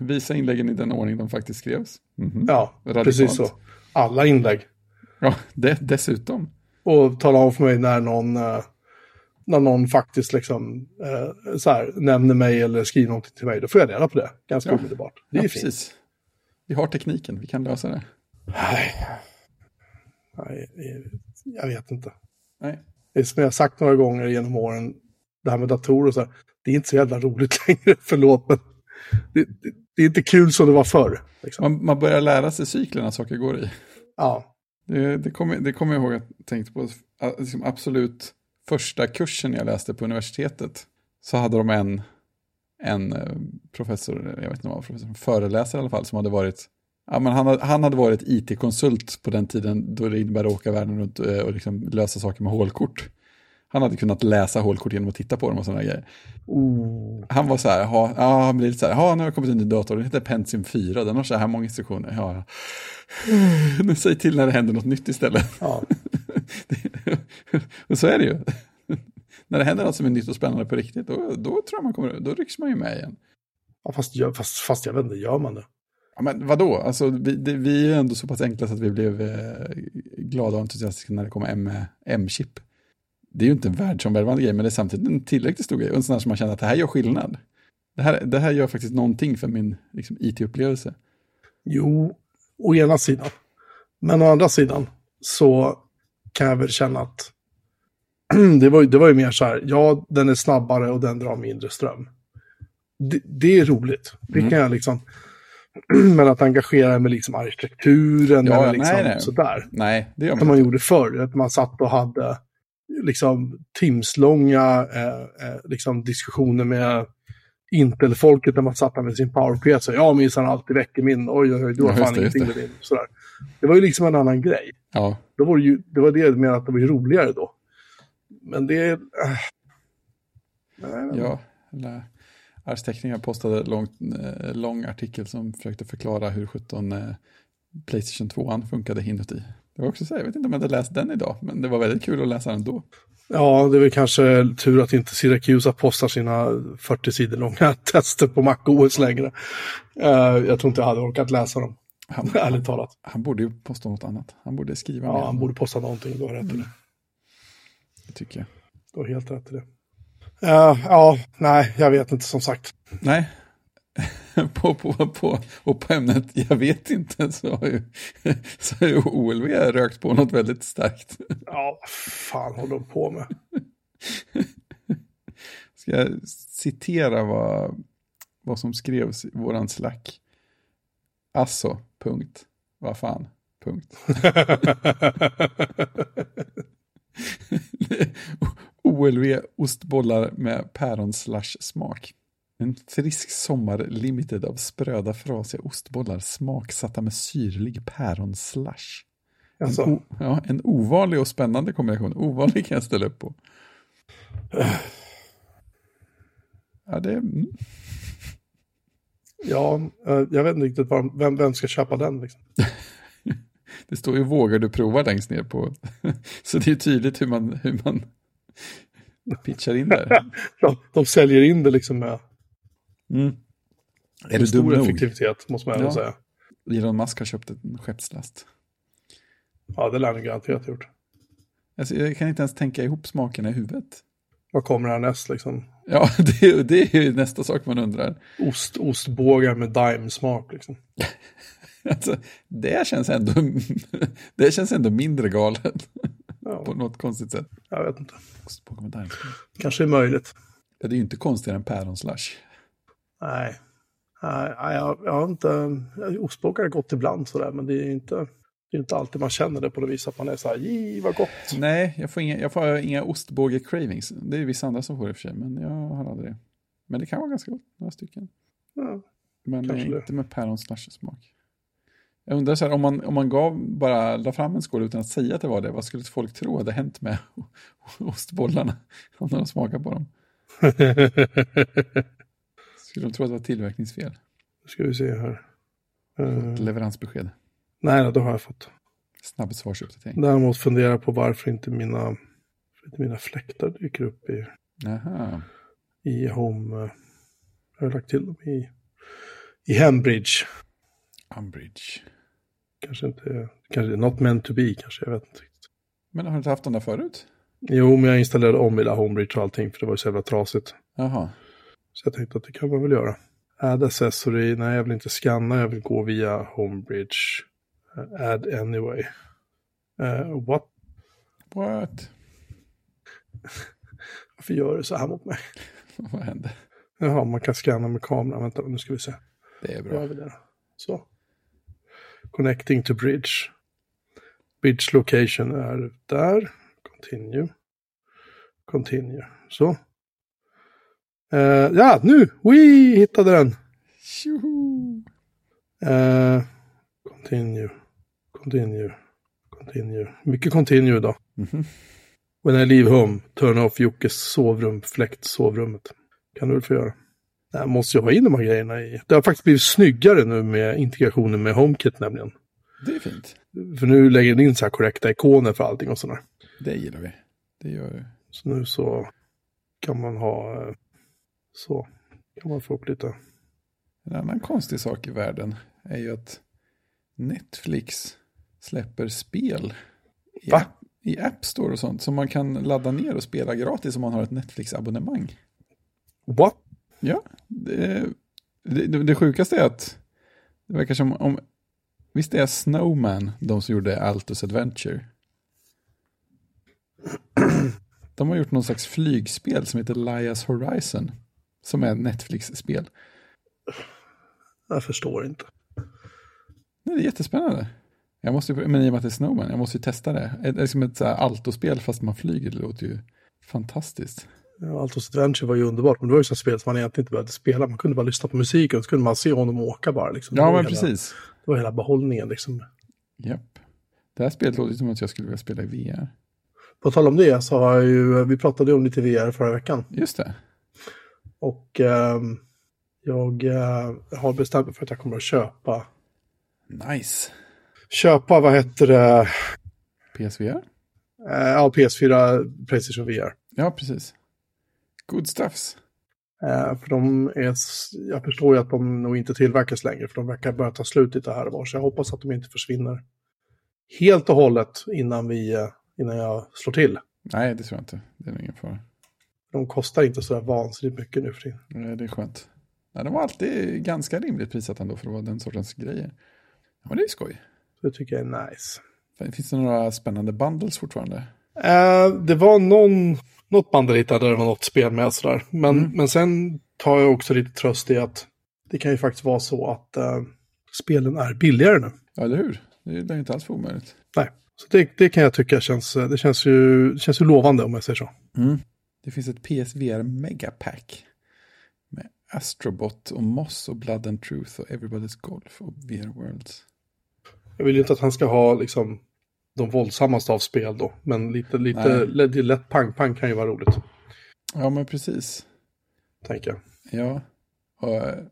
Visa inläggen i den ordning de faktiskt skrevs. Mm -hmm. Ja, Radikalt. precis så. Alla inlägg. Ja, det, dessutom. Och tala om för mig när någon, uh, när någon faktiskt liksom, uh, så här, nämner mig eller skriver någonting till mig. Då får jag reda på det ganska ja. omedelbart. Det är ja, fint. Precis. Vi har tekniken, vi kan lösa det. Nej, Nej jag vet inte. Nej det är som jag sagt några gånger genom åren, det här med datorer och så här, det är inte så jävla roligt *laughs* längre, förlåt, men det, det, det är inte kul som det var förr. Liksom. Man, man, börjar lära sig cyklerna saker går i. Ja. Det, det kommer det kom jag ihåg att jag tänkte på, liksom absolut första kursen jag läste på universitetet, så hade de en, en eh, professor, jag vet inte vad professor, föreläsare i alla fall, som hade varit Ja, men han, han hade varit it-konsult på den tiden då det innebär att åka världen runt eh, och liksom lösa saker med hålkort. Han hade kunnat läsa hålkort genom att titta på dem och sådana grejer. Oh. Han var så här, ha, ja, han blev lite så här, ja, nu har jag kommit in i datorn, den heter Pentium 4, den har så här många instruktioner. Ja, ja. *sighs* Nu säg till när det händer något nytt istället. Ja. *laughs* och så är det ju. *laughs* när det händer något som är nytt och spännande på riktigt, då, då tror jag man kommer, då rycks man ju med igen. Ja, fast, fast, fast jag vet inte, gör man det? Ja, men vadå? Alltså, vi, det, vi är ändå så pass enkla så att vi blev eh, glada och entusiastiska när det kom M-chip. Det är ju inte en världsomvälvande grej, men det är samtidigt en tillräckligt stor grej. Och en sån här som man känner att det här gör skillnad. Det här, det här gör faktiskt någonting för min liksom, it-upplevelse. Jo, å ena sidan. Men å andra sidan så kan jag väl känna att *clears throat* det var, det var ju mer så här, ja, den är snabbare och den drar mindre ström. Det, det är roligt. Det mm. kan jag liksom, *clears throat* men att engagera mig liksom arkitekturen ja, eller liksom nej, nej. sådär. Nej, det gör man Som man gjorde förr, att man satt och hade liksom timslånga eh, eh, liksom diskussioner med Intel-folket när man satt där med sin power-PC. Ja, minsann alltid väcker min, oj, oj, oj, du har ja, fan det, ingenting med din. Sådär. Det var ju liksom en annan grej. Ja. Då var det, ju, det var det med att det var ju roligare då. Men det... Äh, ja, eller Arvsteckningar postade lång, eh, lång artikel som försökte förklara hur 17 eh, Playstation 2 funkade inuti. Var också så, jag vet inte om jag hade läst den idag, men det var väldigt kul att läsa den då. Ja, det är väl kanske tur att inte Siracusa postar sina 40 sidor långa *laughs* tester på MacOS längre. Uh, jag tror inte jag hade orkat läsa dem. Han, *laughs* ärligt talat. han borde ju posta något annat. Han borde skriva mer. Ja, han borde posta någonting, du har rätt i det. Det tycker jag. Du har helt rätt i det. Ja, ja, nej, jag vet inte som sagt. Nej, *laughs* på, på, på, och på ämnet jag vet inte så har ju, *laughs* så har ju OLV rökt på något väldigt starkt. Ja, vad fan håller de på med? *laughs* Ska jag citera vad, vad som skrevs i våran slack? Alltså, punkt. Vad fan, punkt. OLV ostbollar med päron slash smak. En frisk sommar limited av spröda frasiga ostbollar smaksatta med syrlig päron slash. En, Alltså, o, ja, en ovanlig och spännande kombination. Ovanlig kan jag ställa upp på. Ja, det, mm. ja, eh, jag vet inte riktigt vad, vem, vem ska köpa den liksom. *laughs* det står ju vågar du prova längst ner på. *laughs* Så det är tydligt hur man, hur man *laughs* pitchar in där. De, de säljer in det liksom med Mm. Är du stor dum nog? effektivitet, måste man Ja. säga. Elon Musk har köpt en skeppslast. Ja, det lär han garanterat gjort. Alltså, jag kan inte ens tänka ihop smakerna i huvudet. Vad kommer härnäst liksom? *laughs* Ja, det, det är ju nästa sak man undrar. Ost, ostbågar med daimsmak liksom. *laughs* Alltså, det, känns ändå, *laughs* det känns ändå mindre galet Ja, på något konstigt sätt. jag vet inte. Ostbågar med daimsmak. Kanske är möjligt. Ja, det är ju inte konstigare än päronslash. Nej. Nej, jag, jag har inte... Ostbågar är gott ibland sådär, men det är inte... Det är inte alltid man känner det på det viset att man är så här, "Ji, vad gott. Nej, jag får inga, jag får inga ostbåge-cravings. Det är vissa andra som får det i och för sig, men jag har aldrig det. Men det kan vara ganska gott, några stycken. Ja, Men inte med päron-slash-smak. Jag undrar så här, om man, om man gav, bara la fram en skål utan att säga att det var det, vad skulle folk tro hade hänt med *laughs* ostbollarna? Om de smakar på dem. *laughs* Skulle de tro att det var tillverkningsfel? Nu ska vi se här. Eh, Ett leveransbesked. nej, det har jag fått. Snabb svarsuppdatering. Däremot fundera på varför inte mina, inte mina fläktar dyker upp i, Jaha. i Home. eh, Jag har lagt till dem i, i Hembridge. Umbridge. Kanske inte, kanske not meant to be kanske, jag vet inte. Men har du inte haft den där förut? Jo, men jag installerade om hela Homebridge och allting för det var ju så jävla trasigt. Jaha. Så jag tänkte att det kan man väl göra. Add accessory, nej jag vill inte scanna, jag vill gå via Homebridge. Eh, Add anyway. Eh, what? What? *laughs* Varför gör du så här mot mig? *laughs* Vad hände? Jaha, man kan scanna med kameran. Vänta, nu ska vi se. Det är bra. det. Så. Connecting to bridge. Bridge location är där. Continue. Continue. Så. Eh, ja, nu! We hittade den! Eh, continue. Continue. Continue. Mycket continue idag. Mhm. When I leave home, turn off Jockes sovrum, fläkt sovrummet. Kan du väl få göra. Jag måste jag ha in de här grejerna i. Det har faktiskt blivit snyggare nu med integrationen med HomeKit nämligen. Det är fint. För nu lägger den in så här korrekta ikoner för allting och sådär. Det gillar vi. Det gör Så nu så kan man ha eh, så. Kan man få upp lite. En annan konstig sak i världen är ju att Netflix släpper spel i, Va? i App Store och sånt som man kan ladda ner och spela gratis om man har ett Netflix-abonnemang. What? Ja, det, det, det sjukaste är att det verkar som om, visst är Snowman de som gjorde Altus Adventure? De har gjort någon slags flygspel som heter Lias Horizon, som är ett Netflix-spel. Jag förstår inte. Nej, det är jättespännande. Jag måste, men i och med att det är Snowman, jag måste ju testa det. Det är liksom ett altospel fast man flyger, det låter ju fantastiskt. Ja, Altos Adventure var ju underbart, men det var ju så spel som man egentligen inte behövde spela. Man kunde bara lyssna på musiken, så kunde man se honom åka bara. Liksom. Ja, men hela, precis. Det var hela behållningen liksom. Japp. Det här spelet låter som att jag skulle vilja spela i VR. På tal om det så har jag ju, vi pratade om lite VR förra veckan. Just det. Och ehm, jag eh, har bestämt mig för att jag kommer att köpa, Nice. köpa vad heter det, PSVR? eh, ja PS4, Playstation VR. Ja, precis. Good stuffs. Eh, för de är, jag förstår ju att de nog inte tillverkas längre, för de verkar börja ta slut lite här och var. Så jag hoppas att de inte försvinner helt och hållet innan, vi, eh, innan jag slår till. Nej, det tror jag inte. Det är nog ingen fara. De kostar inte så vansinnigt mycket nu för tiden. Nej, det är skönt. Nej, de var alltid ganska rimligt prissatt ändå för att vara den sortens grejer. Ja, men det är skoj. Det tycker jag är nice. Finns det några spännande bundles fortfarande? Eh, det var någon, något band jag hittade där det var något spel med sådär. Men, men sen tar jag också lite tröst i att det kan ju faktiskt vara så att eh, spelen är billigare nu. Ja, eller hur? Det är ju inte alls för omöjligt. Nej, så det, det kan jag tycka känns, det känns, ju, det känns ju lovande om jag säger så. Det finns ett PSVR Megapack. Med Astrobot och Moss och Blood and Truth och Everybody's Golf och VR Worlds. Jag vill ju inte att han ska ha liksom de våldsammaste av spel då. Men lite, lite lätt, lätt pang-pang kan ju vara roligt, Ja, men precis. tänker jag. Ja. Och, eh,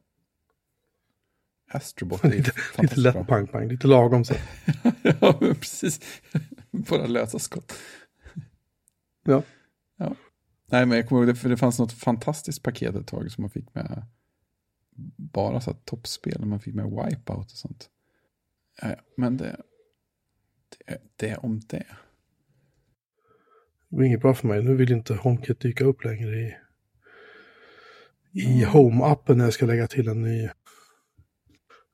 Astrobot är *laughs* Lite, lite lätt pang-pang, lite lagom så. *laughs* ja, men precis. *laughs* Bara lösa skott. Ja. Nej, men jag kommer ihåg det, för det fanns något fantastiskt paket ett tag som man fick med bara så toppspel, man fick med Wipeout och sånt. Ja, ja, men det, det, det om det. Det var inget bra för mig. Nu vill inte HomeKit dyka upp längre i, i Home-appen när jag ska lägga till en ny.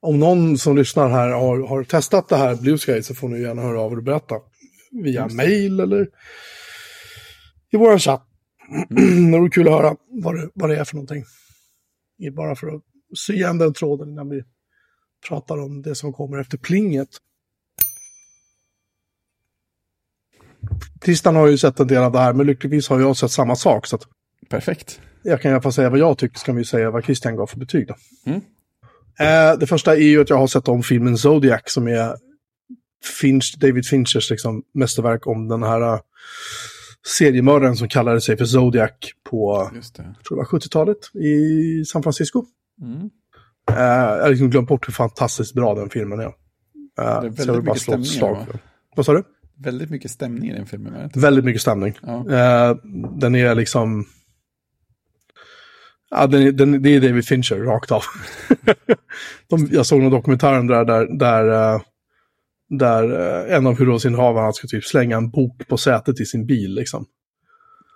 Om någon som lyssnar här har, har testat det här Blue Sky så får ni gärna höra av er och berätta. Via mail eller i vår chatt. *clears throat* det vore kul att höra vad det, vad det är för någonting. Bara för att sy igen den tråden innan vi pratar om det som kommer efter plinget. Tristan har ju sett en del av det här, men lyckligtvis har jag sett samma sak. Så Perfekt. jag kan i alla fall säga vad jag tycker, kan vi säga vad Christian gav för betyg. Då. Mm. Eh, det första är ju att jag har sett om filmen Zodiac, som är Finch, David Finchers liksom, mästerverk om den här eh, seriemördaren som kallade sig för Zodiac på, Just det. jag tror det var 70-talet i San Francisco. Mm. Eh, jag har liksom glömt bort hur fantastiskt bra den filmen är. Eh, är så väldigt jag vill bara mycket slå ett stämningar, slag va? för den. Vad sa du? Väldigt mycket stämning i den filmen. är det inte? Väldigt mycket stämning. Ja. Eh, den är liksom... Ja, den är, den, det är David Fincher, rakt av. *laughs* De, jag såg någon dokumentär det där, där, där, eh, där eh, en av huvudrollsinnehavarna ska typ slänga en bok på sätet i sin bil. Liksom.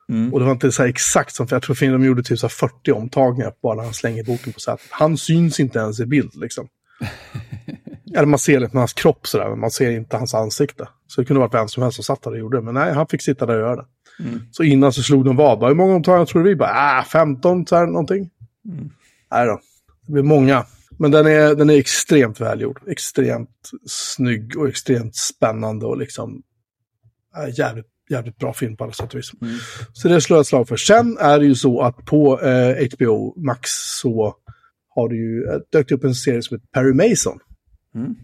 Mm. Och det var inte så exakt som, för jag tror att de gjorde typ så här 40 omtagningar bara när han slänger boken på sätet. Han syns inte ens i bild liksom. *laughs* Eller man ser lite hans kropp sådär, men man ser inte hans ansikte. Så det kunde varit vem som helst som satt där och gjorde det. Men nej, han fick sitta där och göra det. Mm. Så innan så slog de vad? Bara, Hur många omtagningar tror du vi? Bara, ah, 15 så här någonting. Mm. Nej då, det blir många. Men den är, den är extremt välgjord. Extremt snygg och extremt spännande och liksom äh, jävligt, jävligt bra film på alla sätt och vis. Mm. Så det slår jag ett slag för. Sen är det ju så att på eh, HBO Max så har det ju eh, dök upp en serie som heter Perry Mason. Mm.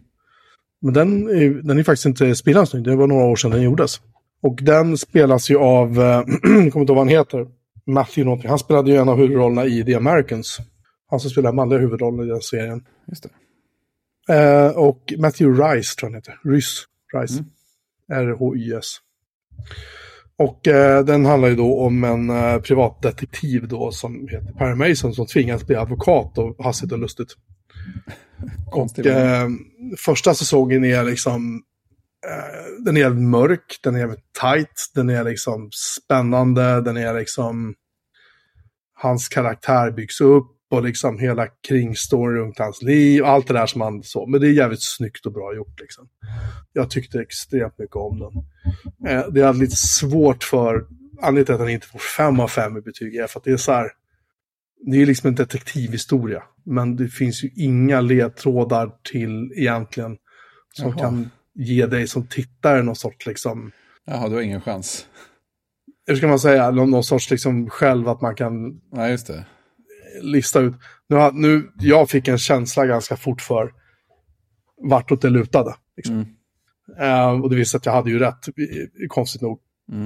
Men den är, den är faktiskt inte spelans nu. Det var några år sedan den gjordes. Och den spelas ju av, eh, jag *clears throat* kommer inte ihåg vad han heter, Matthew någonting. Han spelade ju en av huvudrollerna i The Americans. Han som spelar manliga huvudrollen i den serien. Just det. Eh, och Matthew Rice tror jag han heter. Rys. Rice. Mm. R-H-Y-S. Och eh, den handlar ju då om en eh, privatdetektiv då som heter Perry Mason som tvingas bli advokat och hastigt och lustigt. *laughs* Konstigt. Och, eh, första säsongen är liksom, eh, den är jävligt mörk, den är jävligt tight, den är liksom spännande, den är liksom, hans karaktär byggs upp och liksom hela kringstory runt hans liv, allt det där som han så. Men det är jävligt snyggt och bra gjort liksom. Jag tyckte extremt mycket om den. Eh, det är lite svårt för, anledningen till att den inte får fem av fem i betyg är för att det är så här, det är liksom en detektivhistoria. Men det finns ju inga ledtrådar till egentligen som Jaha. kan ge dig som tittare någon sorts liksom, Jaha, du har ingen chans. hur ska man säga, någon, någon sorts liksom själv att man kan Nej, just det. Lista ut. Nu, har- nu, jag fick en känsla ganska fort för vartåt det lutade. Liksom. Mm. Eh, och det visste att jag hade ju rätt, konstigt nog. Mm.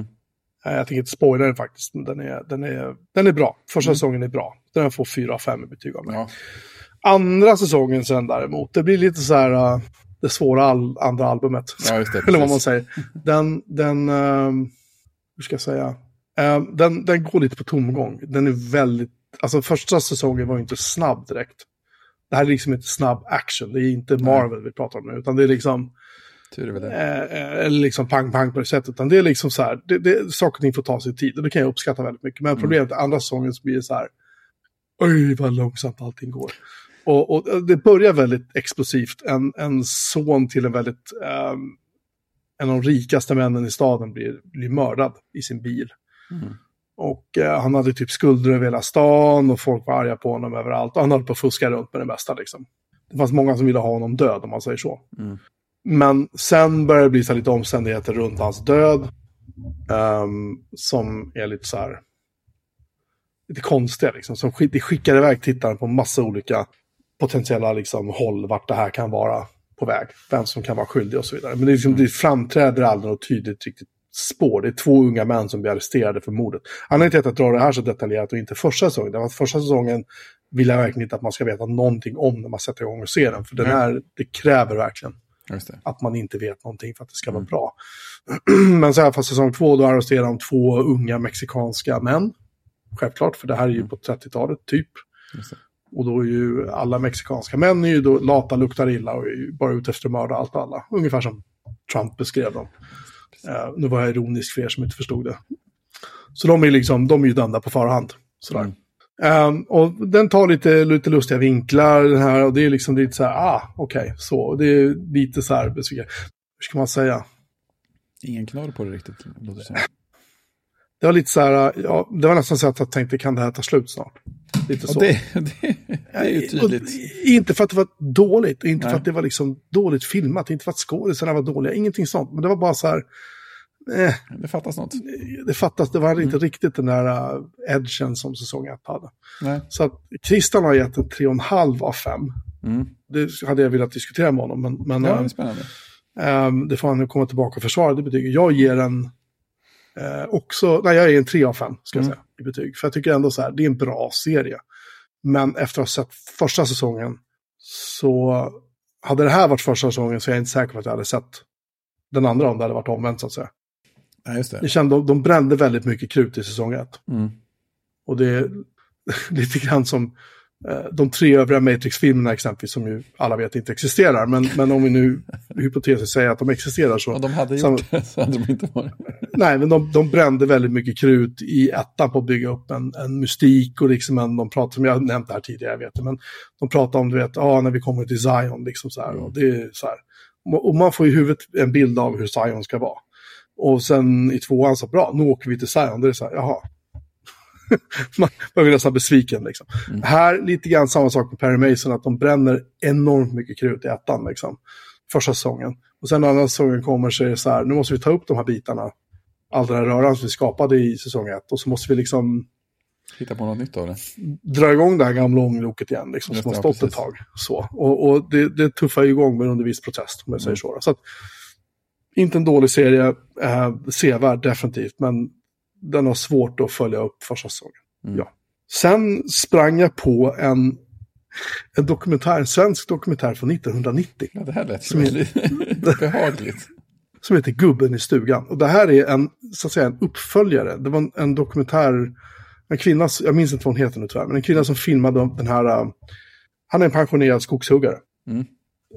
Eh, jag tänker inte spoila den faktiskt, men den är, den är, den är bra. Första Mm. säsongen är bra. Den får 4 av 5 i betyg av mig. Ja. Andra säsongen sen däremot, det blir lite så här uh, det svåra al andra albumet. ja, det. *laughs* Eller vad man säger. Den, den, hur ska jag säga? Den, den går lite på tomgång. Den är väldigt alltså första säsongen var ju inte snabb direkt. Det här är liksom inte snabb action, det är inte Marvel vi pratar om nu, utan det är liksom, Tur är det. eh, eh, liksom pang-pang på det sättet. Utan det är liksom så här, det, det, saker och ting får ta sin tid och det kan jag uppskatta väldigt mycket. Men problemet är andra säsongen så blir det så här, oj vad långsamt allting går. Och, och det börjar väldigt explosivt. En, en son till en väldigt, ehm, en av de rikaste männen i staden blir, blir mördad i sin bil. Mm. Och eh, han hade typ skulder över hela stan och folk var arga på honom överallt. Och han höll på att fuska runt med det mesta liksom. Det fanns många som ville ha honom död om man säger så. Mm. Men sen börjar det bli så lite omständigheter runt hans död. ehm, som är lite så här... Lite konstiga liksom. Som skick, det skickar iväg tittaren på massa olika potentiella liksom, håll vart det här kan vara på väg. Vem som kan vara skyldig och så vidare. Men det, är liksom, det framträder aldrig något tydligt riktigt spår. Det är två unga män som blir arresterade för mordet. Anledningen till att jag drar det här så detaljerat och inte första säsongen, det var att första säsongen vill jag verkligen inte att man ska veta någonting om när man sätter igång och ser den. För den här, det kräver verkligen det. att man inte vet någonting för att det ska Mm. vara bra. *clears throat* Men så här, fast säsong två, då arresterar de två unga mexikanska män. Självklart, för det här är ju Mm. på 30-talet typ. Och då är ju alla mexikanska män är ju då lata, luktar illa och är ju bara ute efter att mörda allt och alla. Ungefär som Trump beskrev dem. Eh, nu var jag ironisk för er som inte förstod det. Så de är liksom, de är ju dömda på förhand. Sådär. Mm. Ehm, och den tar lite, lite lustiga vinklar den här och det är liksom lite så här, ah, okej, så. Och Det är lite så här, hur ska man säga? Ingen knorr på det riktigt, låter det. Det var lite så här, ja, det var nästan så att jag tänkte, kan det här ta slut snart? Lite så. det, *laughs* det, det är ju tydligt. Och inte för att det var dåligt, inte Nej. för att det var liksom dåligt filmat, inte för att skådisarna var dåliga, ingenting sånt. Men det var bara så här, eh, Det fattas något. det fattas, det var inte Mm. riktigt den där uh, edgen som säsong 1 hade. Nej. Så att Christian har gett en 3,5 av 5. Mm. Det hade jag velat diskutera med honom, men, men Ja, eh, det. Ehm, det får han nu komma tillbaka och försvara det betyget. Jag ger en eh, också, nej jag ger en 3 av 5 ska jag Mm. säga i betyg. För jag tycker ändå så här, det är en bra serie. Men efter att ha sett första säsongen så hade det här varit första säsongen så är jag inte säker på att jag hade sett den andra om det hade varit omvänt så att säga. Ja, just det. Jag kände de, de brände väldigt mycket krut i säsong 1. Mm. Och det är *laughs* lite grann som de tre övriga Matrix-filmerna exempelvis, som ju alla vet inte existerar. Men, men om vi nu hypotetiskt säger att de existerar så... Om de hade Sam- gjort det så hade de inte varit. Nej, men de, de brände väldigt mycket krut i ettan på att bygga upp en, en mystik och liksom en, de pratar, som jag nämnt här tidigare, jag vet det, men de pratar om, du vet, ah, när vi kommer till Zion, liksom så här, och det är så här. Och man får i huvudet en bild av hur Zion ska vara. Och sen i tvåan så, bra, nu åker vi till Zion, det är så här, jaha. *laughs* man, man blir nästan besviken liksom. Mm. Här lite grann samma sak med Perry Mason, att de bränner enormt mycket krut i ettan liksom. Första säsongen. Och sen när andra säsongen kommer så är det så här, nu måste vi ta upp de här bitarna. All den här röran som vi skapade i säsong ett. Och så måste vi liksom Hitta på något nytt av det. dra igång det här gamla ångloket igen, liksom, som har stått ett precis. tag. Så. Och, och det, det tuffar igång med under viss protest, om jag säger Mm. så. så att, inte en dålig serie, eh, sevärd definitivt, men den har svårt att följa upp första säsongen. Mm. Ja. Sen sprang jag på en, en dokumentär, en svensk dokumentär från 1990 Ja, det här lät Som är- *laughs* behagligt. som heter Gubben i stugan. Och det här är en, så att säga, en uppföljare. Det var en, en dokumentär, en kvinna, jag minns inte vad hon heter nu tyvärr, men en kvinna som filmade den här, uh, han är en pensionerad skogshuggare. Mm.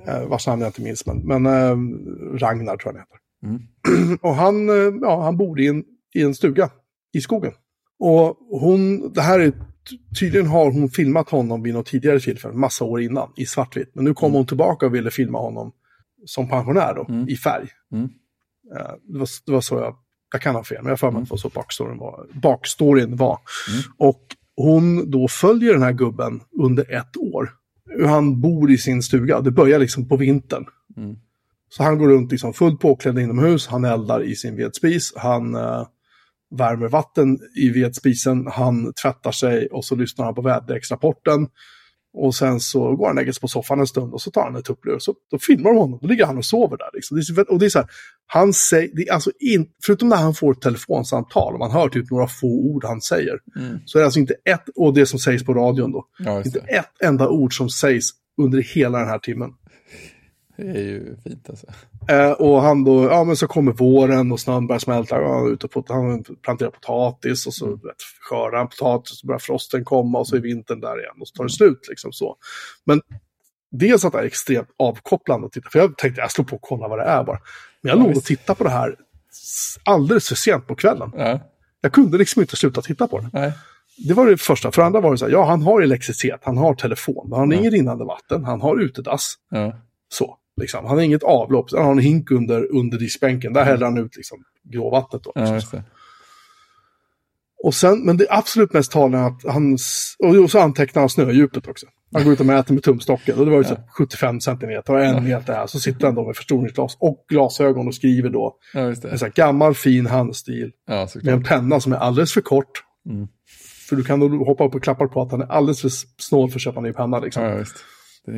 Uh, vars namn jag inte minns, men, men uh, Ragnar tror jag han heter. Mm. *clears throat* Och han, ja, han bor i en, i en stuga i skogen. Och hon, det här är, tydligen har hon filmat honom vid något tidigare tillfälle, massa år innan, i svartvitt. Men nu kom Mm. hon tillbaka och ville filma honom som pensionär då, Mm. i färg. Mm. Eh, Det var, det var så jag, jag kan ha fel, men jag har för mig Mm. att det var så backstoryn var. Backstoryn var. Mm. Och hon då följer den här gubben under ett år. Han bor i sin stuga. Det börjar liksom på vintern. Mm. Så han går runt liksom fullt påklädd inomhus, han eldar i sin vedspis, han eh, värmer vatten i vedspisen, han tvättar sig och så lyssnar han på väderleksrapporten. Och sen så går han lägger sig på soffan en stund och så tar han ett tupplur och så då filmar de honom. Då ligger han och sover där. Liksom. Och det är så här, han säger, alltså in, förutom när han får ett telefonsamtal och man hör typ några få ord han säger, Mm. så är det alltså inte ett, och det som sägs på radion då, Ja, inte ett enda ord som sägs under hela den här timmen. Det är ju fint alltså. Eh, och han då, ja men så kommer våren och snön börjar smälta. Han, ute på, han planterar potatis och så Mm. vet, skördar han potatis och så börjar frosten komma och så är vintern där igen och så tar det slut liksom så. Men dels att det är extremt avkopplande att titta, för jag tänkte jag slår på och kollar vad det är bara. Men jag Ja, låg och tittade på det här alldeles för sent på kvällen. Ja, Jag kunde liksom inte sluta titta på det. nej. Det var det första. För andra var det så här, ja han har elektricitet, han har telefon, han har Ja. inget rinnande vatten, han har utedass. Ja, Så, liksom. Han har inget avlopp, han har en hink under, under diskbänken, där häller han ut liksom gråvattnet då. ja. Och sen, men det absolut mest talande är att han, och så antecknar han snödjupet också. Han går ut och mäter med tumstocken och det var ju så 75 centimeter och en meter här. Så sitter han då med förstoringsglas och glasögon och skriver då Ja, en sån gammal fin handstil Ja, med en penna som är alldeles för kort. Mm. För du kan då hoppa upp och klappa på att han är alldeles för snål för att köpa en ny penna. Liksom.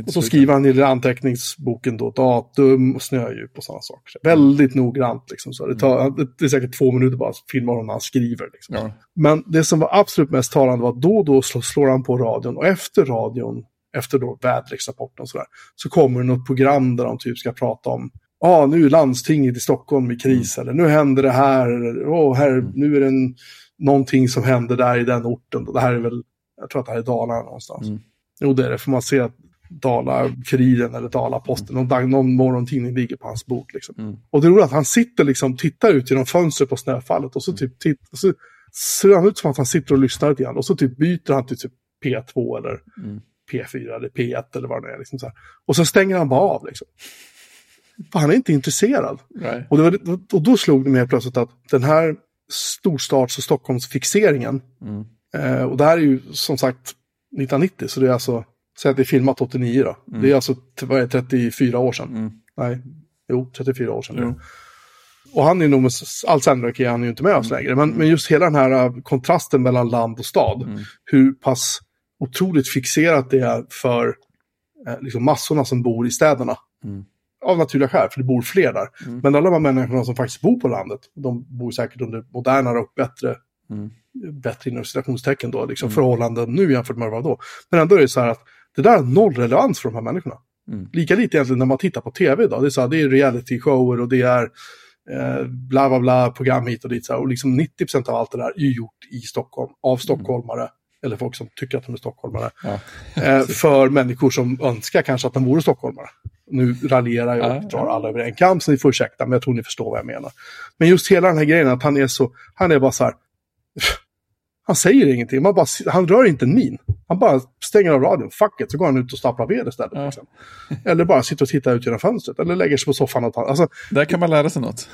Och så skriver han i den anteckningsboken då datum och snödjup och sådana saker. Så väldigt noggrant liksom. Så det, tar, det är säkert två minuter bara att filma honom när han skriver. Liksom. Ja, Men det som var absolut mest talande var att då och då slår, han på radion och efter radion, efter då väderleksrapporten och sådär, så kommer det något program där de typ ska prata om Ja, ah, nu är landstinget i Stockholm i kris, eller nu händer det här, eller oh, här, nu är det en, någonting som händer där i den orten. Det här är väl, jag tror att det här är Dalarna någonstans. Mm. Jo, det är det, för man ser att Dala-Kuriren eller Dala-Posten, någon, dag- någon morgontidning ligger på hans bord. Liksom. Mm. Och det roliga är att han sitter liksom, tittar ut genom fönstret på snöfallet och så typ titt, och så ser han ut som att han sitter och lyssnar lite grann. Och så typ byter han till typ P2 eller Mm. P4 eller P1 eller vad det är. Liksom så här. Och så stänger han bara av. Liksom. För han är inte intresserad. nej. Och, det var, och då slog det mig helt plötsligt att den här storstads och Stockholmsfixeringen, Mm. eh, och det här är ju som sagt 1990, så det är alltså, säg att det är filmat 89 då. Det är alltså vad är det, 34 år sedan. Mm. Nej, jo, 34 år sedan. Jo. Och han är nog med s- all sannolikhet är han ju inte med oss längre. Men, men just hela den här äh, kontrasten mellan land och stad. Mm. Hur pass otroligt fixerat det är för eh, liksom massorna som bor i städerna. Mm. Av naturliga skäl, för det bor fler där. Mm. Men alla de här människorna som faktiskt bor på landet, de bor säkert under modernare och bättre, Mm. bättre inom citationstecken då, liksom förhållanden nu jämfört med vad då. Men ändå är det så här att det där har noll relevans för de här människorna. Mm. Lika lite egentligen när man tittar på tv idag. Det är, så här, det är reality-shower och det är eh, bla bla bla program hit och dit. Så här. Och liksom 90% av allt det där är ju gjort i Stockholm, av stockholmare. Eller folk som tycker att de är stockholmare. Ja. Eh, för människor som önskar kanske att de vore stockholmare. Nu raljerar jag och Ja, drar alla över en kam, så ni får ursäkta, men jag tror ni förstår vad jag menar. Men just hela den här grejen, att han är så, han är bara så här, han säger ingenting, man bara, han rör inte en min. Han bara stänger av radion, fuck it, så går han ut och staplar ved istället. Ja. Liksom. Eller bara sitter och tittar ut genom fönstret, eller lägger sig på soffan och tar, alltså, Där kan man lära sig något.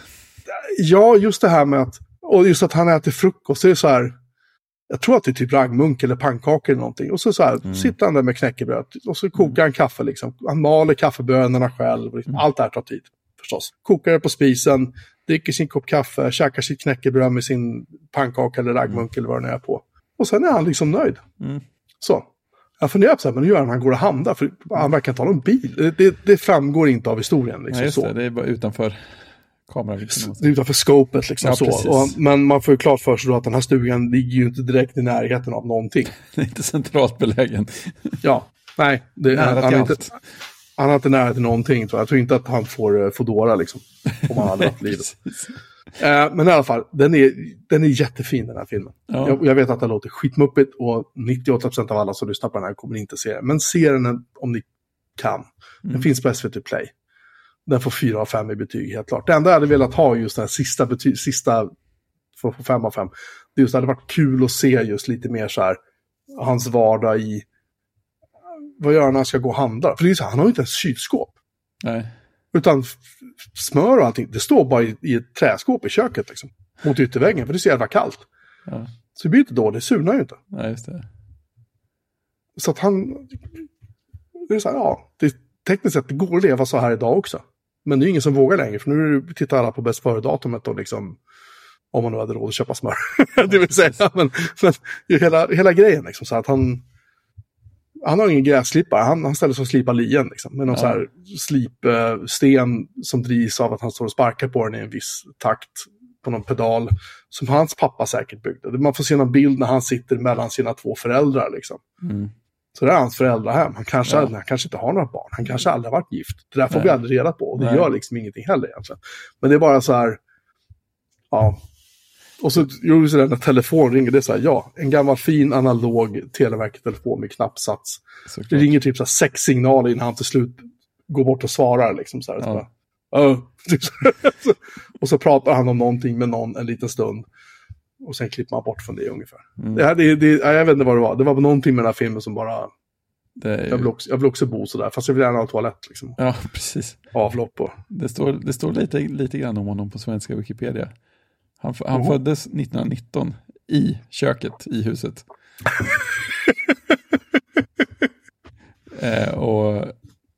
Ja, just det här med att, och just att han äter frukost, det är så här, jag tror att det är typ raggmunk eller pannkakor eller någonting. Och så, så här, sitter han där med knäckebröd och så kokar han kaffe liksom. Han maler kaffebönorna själv. Liksom. Allt det här tar tid förstås. Kokar det på spisen, dricker sin kopp kaffe, käkar sitt knäckebröd med sin pannkaka eller raggmunk eller vad det nu är på. Och sen är han liksom nöjd. Mm. Så. Jag funderar på så här, men hur gör han han går och handlar? För han verkar inte ha någon bil. Det, det, framgår inte av historien. Liksom, Nej, så. det. Det är bara utanför kameravinkeln. Det är utanför scopet liksom Ja, så. Och, men man får ju klart för sig då att den här stugan ligger ju inte direkt i närheten av någonting. *laughs* Det är inte centralt belägen. Ja, nej. Det, han, han, är inte, han har inte nära till någonting. Tror jag. tror inte att han får uh, Foodora liksom. Om han hade haft livet. *laughs* Eh, men i alla fall, den är, den är jättefin den här filmen. Ja. Jag, jag vet att det låter skitmuppigt och 98% av alla som lyssnar på den här kommer inte se den. Men se den om ni kan. Den Mm. finns på SVT Play. Den får 4 av 5 i betyg, helt klart. Det enda jag hade velat ha just den här sista, bety- sista för att få 5 av 5. Det just hade varit kul att se just lite mer så här, hans vardag i, vad gör han när han ska gå och handla? För det är så här, han har ju inte ens kylskåp. Nej. Utan smör och allting, det står bara i, i ett träskåp i köket liksom. Mot ytterväggen, för det är så jävla kallt. Ja. Så det blir inte då, det surnar ju inte. Nej, just det. Så att han... Det är så här, ja, det, tekniskt sett det går att leva så här idag också. Men det är ingen som vågar längre, för nu tittar alla på bäst före-datumet och liksom... Om man nu hade råd att köpa smör. *laughs* det vill säga, men, men är hela, hela grejen liksom. Så att han... Han har ingen gräsklippare, han, han ställer sig och slipar lien liksom. Med någon Ja. så här slipsten som drivs av att han står och sparkar på den i en viss takt på någon pedal. Som hans pappa säkert byggde. Man får se någon bild när han sitter mellan sina två föräldrar liksom. Mm. Så det är hans föräldrahem. Han kanske, Ja. han kanske inte har några barn. Han kanske aldrig har varit gift. Det där får Nej. vi aldrig reda på. Och det Nej. gör liksom ingenting heller egentligen. Men det är bara så här, ja. Och så gjorde vi så där när telefon ringer. Det är så här, ja, en gammal fin analog Televerket-telefon med knappsats. Det Såklart. ringer typ så här sex signaler innan han till slut går bort och svarar. Liksom så här, Ja. bara, så här. och så pratar han om någonting med någon en liten stund. Och sen klipper man bort från det ungefär. Mm. Det här, det, det, ja, jag vet inte vad det var. Det var någonting med den här filmen som bara... Det är Jag vill ju... också, jag vill också bo sådär. Fast jag vill gärna ha toalett. Liksom. Ja, precis. Avlopp och... Det står, det står lite, lite grann om honom på svenska Wikipedia. Han, han föddes 1919 i köket i huset. *laughs* eh, och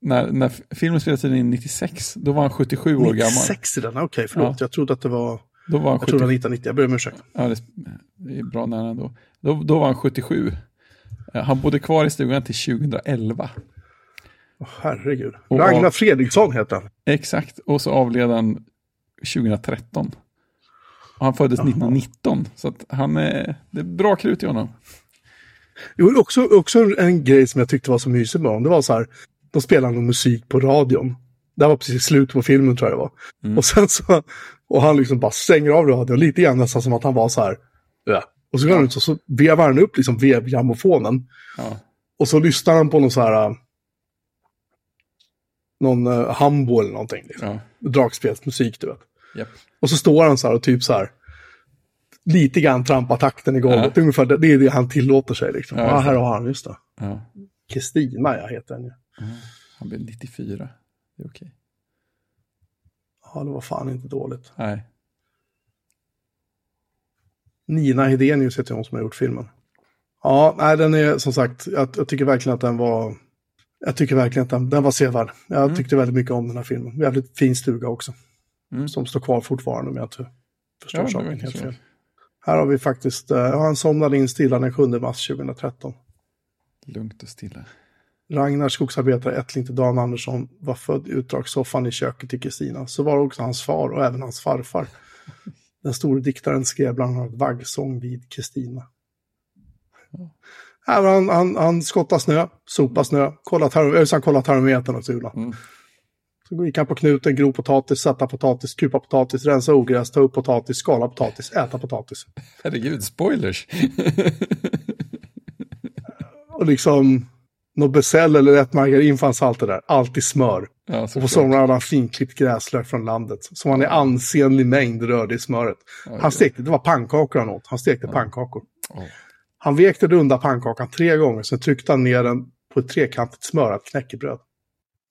när, när filmen spelades in 96, då var han 77 år gammal. 96 i den, okej förlåt. Jag trodde att det var... Då var han Jag trodde 77. det var 1990, jag ber om ursäkt. Ja, det, är bra nära ändå. Då, då var han 77. Eh, Han bodde kvar i stugan till 2011. Åh, herregud. Och- Ragnar Fredriksson heter han. Exakt, och så avled han 2013. Och han föddes 1919, så att han är, det är bra krut i honom. Jo, också, också en grej som jag tyckte var så mysig med honom. Det var så här, de spelade någon musik på radion. Det var precis slut på filmen tror jag det var. Mm. Och sen så, och han liksom bara stänger av radion, lite grann nästan som att han var så här, ja. Och så går han ut och så vevar han upp liksom vevgrammofonen. Ja, Och så lyssnar han på någon så här, äh, någon uh, Hambo eller någonting. Liksom. ja, Dragspelsmusik, du vet. Japp. Och så står han så här och typ så här, lite grann trampar takten i golvet. Ja. Ungefär, det, det är det han tillåter sig liksom. Ja, Ja, just här har han, just det. Ja. Kristina, jag heter henne. Han blev 94, det är okej. Ja, det var fan inte dåligt. Nej, Nina Hedenius heter hon som har gjort filmen. Ja, nej, den är som sagt, jag, jag tycker verkligen att den var... Jag tycker verkligen att den, den var sevärd. Jag tyckte väldigt mycket om den här filmen. Jävligt fin stuga också. Mm. Som står kvar fortfarande om jag inte förstår Ja, saken helt fel. Här har vi faktiskt, uh, han somnade in stilla den 7 mars 2013. lugnt och stilla. Ragnar, skogsarbetare Ettling till Dan Andersson, var född i utdragssoffan i köket till Kristina. Så var också hans far och även hans farfar. *laughs* Den store diktaren skrev bland annat vaggsång vid Kristina. Han, han, han skottar snö, sopar snö, kollar, term, han kollar termometern och sula. Mm. Gick han på knuten, grov potatis, sätta potatis, kupa potatis, rensa ogräs, ta upp potatis, skala potatis, äta potatis. Herregud, spoilers. *laughs* Och liksom, något Becell eller rätt margarin fanns alltid där. Alltid smör. ja, Och på somrarna hade han finklippt gräslök från landet. Som han i ansenlig mängd rörde i smöret. Oj, Han stekte, det var pannkakor han åt. Han stekte pannkakor. Åh. Han vekte runda pannkakan tre gånger, sen tryckte han ner den på ett trekantigt smörat knäckebröd.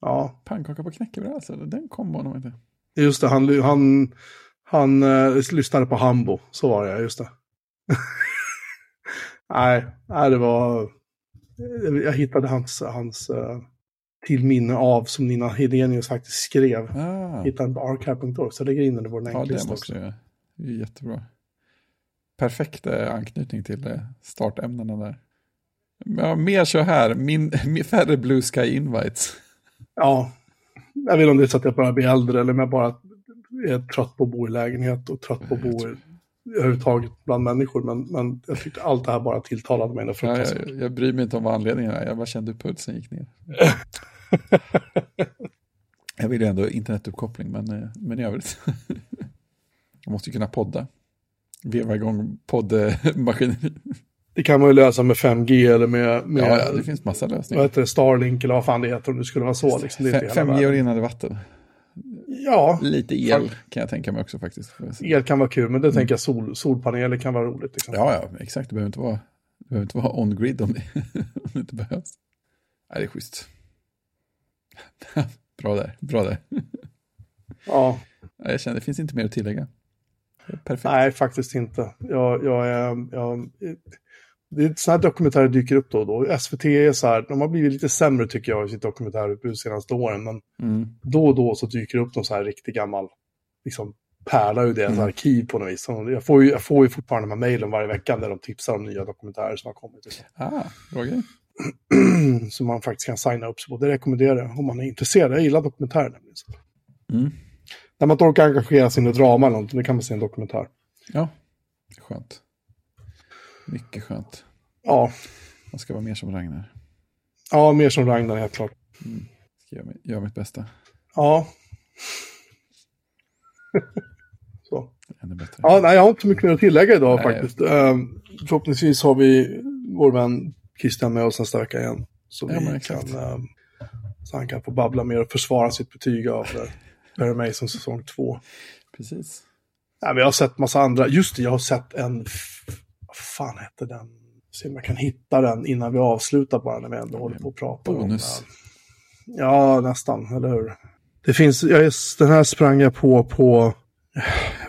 Ja, Pannkaka på knäckebröd, alltså. Den kom honom inte. just det. Han, han, han eh, lyssnade på Hambo. Så var det, just det. *laughs* nej, nej, det var... Jag hittade hans, hans eh, till minne av som Nina Hedenius faktiskt skrev. Ah. Hittade den på archive.org, så jag lägger in den i vår Ja, det länklista också. jag göra. Det är jättebra. Perfekt eh, anknytning till eh, startämnena där. Ja, mer så här, min, *laughs* min, färre Blue Sky Invites. Ja, jag vet inte om det är så att jag börjar bli äldre eller om jag bara är trött på att bo i lägenhet och trött på att bo i, överhuvudtaget bland människor. Men, men jag tyckte allt det här bara tilltalade mig. Ja, jag, jag bryr mig inte om vad anledningen är, jag bara kände hur pulsen gick ner. *laughs* jag vill ju ändå internetuppkoppling, men, eh, men i övrigt. *laughs* jag måste ju kunna podda. Veva igång poddmaskineri. Det kan man ju lösa med 5G eller med, med Ja, ja, det finns massa vad lösningar. heter det, Starlink eller vad fan det heter om det skulle vara så. Liksom. Det är inte Fem- hela 5G och rinnande vatten. Ja, Lite el kan jag tänka mig också faktiskt. jag el kan vara kul, men det tänker jag sol, solpaneler kan vara roligt. Liksom. Ja, ja, exakt. Det behöver inte vara, det behöver inte vara on-grid om det, *laughs* om det inte behövs. Nej, det är schysst. *laughs* bra där, bra där. Ja, Ja, Jag känner, det finns inte mer att tillägga. Perfekt. nej, faktiskt inte. Jag, jag, jag, är sådana här dokumentärer dyker upp då och då. SVT är så här, de har blivit lite sämre tycker jag i sitt dokumentärutbud de senaste åren. Men Mm. då och då så dyker det upp någon så här riktigt gammal liksom, pärla ur deras Mm. arkiv på något vis. Så Jag får, ju, jag får ju fortfarande de här mejlen varje vecka där de tipsar om nya dokumentärer som har kommit. och så. Ah, grej. *clears throat* som man faktiskt kan signa upp sig på. Det rekommenderar jag om man är intresserad. Jag gillar dokumentärer nämligen. Mm. När man inte orkar engagera sig i drama eller någonting, då kan man se en dokumentär. Ja, skönt. Mycket skönt. Ja, Man ska vara mer som Ragnar. Ja, mer som Ragnar helt klart. Mm. Ska göra, göra mitt bästa. Ja. *laughs* så. Ännu bättre. Ja, nej, jag har inte så mycket mer att tillägga idag Nej. faktiskt. Um, förhoppningsvis har vi vår vän Christian med oss nästa vecka igen. Så, Ja, vi kan, ehm, så han kan få babbla mer och försvara sitt betyg av Perry Mason säsong två. Precis. Ja, men jag har sett massa andra. Just det, jag har sett en... Vad fan hette den? Se om jag kan hitta den innan vi avslutar bara när vi ändå håller på att prata Bonus. om... eh, Ja, nästan, eller hur? Det finns... Jag, den här sprang jag på på...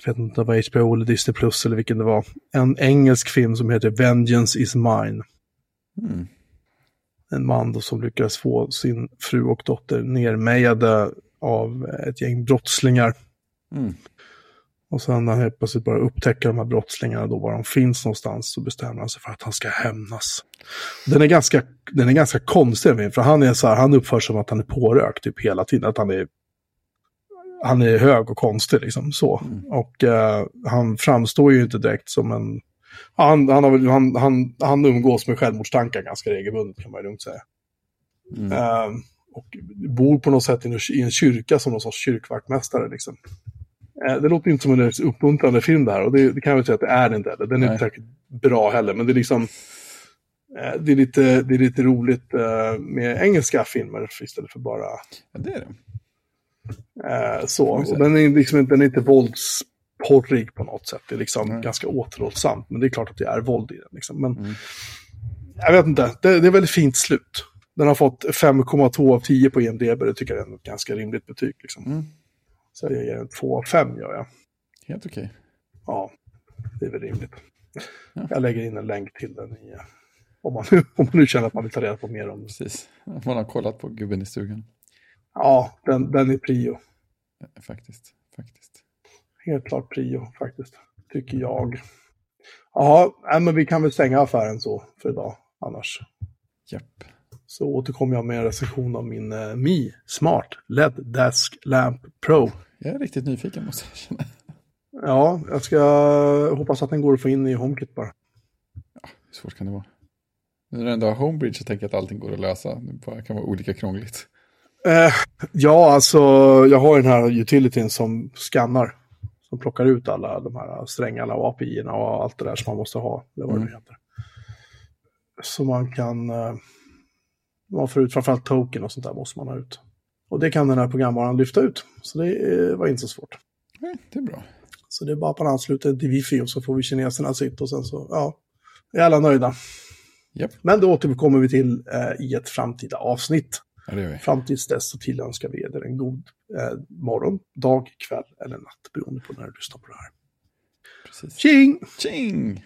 Jag vet inte om det var HBO eller Disney Plus eller vilken det var. En engelsk film som heter Vengeance is mine. Mm. En man då som lyckades få sin fru och dotter nermejade av ett gäng brottslingar. Mm. Och sen när han helt plötsligt börjar upptäcka de här brottslingarna, då var de finns någonstans, så bestämmer han sig för att han ska hämnas. Den är ganska, den är ganska konstig, för han är så här, han uppför sig som att han är pårökt typ hela tiden, att han är, han är hög och konstig liksom så. Mm. Och eh, han framstår ju inte direkt som en, han, han, har, han, han, han umgås med självmordstankar ganska regelbundet kan man ju lugnt säga. Mm. Eh, och bor på något sätt i en, i en kyrka som någon sorts kyrkvaktmästare. Liksom. Eh, det låter inte som en uppmuntrande film det här och det, det kan jag väl säga att det är det inte heller. Den är Nej. inte säkert bra heller, men det är liksom eh, det är, lite, det är lite roligt eh, med engelska filmer istället för bara Ja, det är det. så. Och den är, liksom, inte- den är inte våldsporrig på något sätt. Det är liksom Nej. ganska återhållsamt, men det är klart att det är våld i den. Liksom. Men Mm. jag vet inte, det, det är väldigt fint slut. Den har fått 5,2 av 10 på IMDB, det tycker jag är ett ganska rimligt betyg. Liksom. Mm. Så jag ger den 2 av 5 gör jag. Helt okej. Ja, det är väl rimligt. Ja. Jag lägger in en länk till den i, om, man, *laughs* om man nu känner att man vill ta reda på mer om det. Precis. Man har kollat på gubben i stugan. Ja, den, den är prio. Faktiskt. Faktiskt. Helt klart prio faktiskt, tycker jag. Ja, nej, men vi kan väl stänga affären så för idag annars. Japp. Så återkommer jag med en recension av min eh, Mi Smart LED Desk Lamp Pro. Jag är riktigt nyfiken måste jag känna. Ja, jag ska hoppas att den går att få in i HomeKit bara. Hur svårt kan det vara? Nu när du ändå har Homebridge så tänker jag att allting går att lösa. Det kan vara olika krångligt. Eh, ja, alltså jag har den här utilityn som skannar. Som plockar ut alla de här strängarna och API-erna och allt det där som man måste ha. Det var Mm. det heter. Så man kan... Eh, man får ut framförallt token och sånt där måste man ha ut. Och det kan den här programvaran lyfta ut. Så det eh, var inte så svårt. Nej, det är bra. Så det är bara att man ansluter till wifi och så får vi kineserna sitt och sen så, ja, är alla nöjda. Japp, Men det återkommer vi till eh, i ett framtida avsnitt. ja. Fram tills dess så tillönskar vi er en god eh, morgon, dag, kväll eller natt beroende på när du lyssnar på det här. Precis. Tjing! Tjing!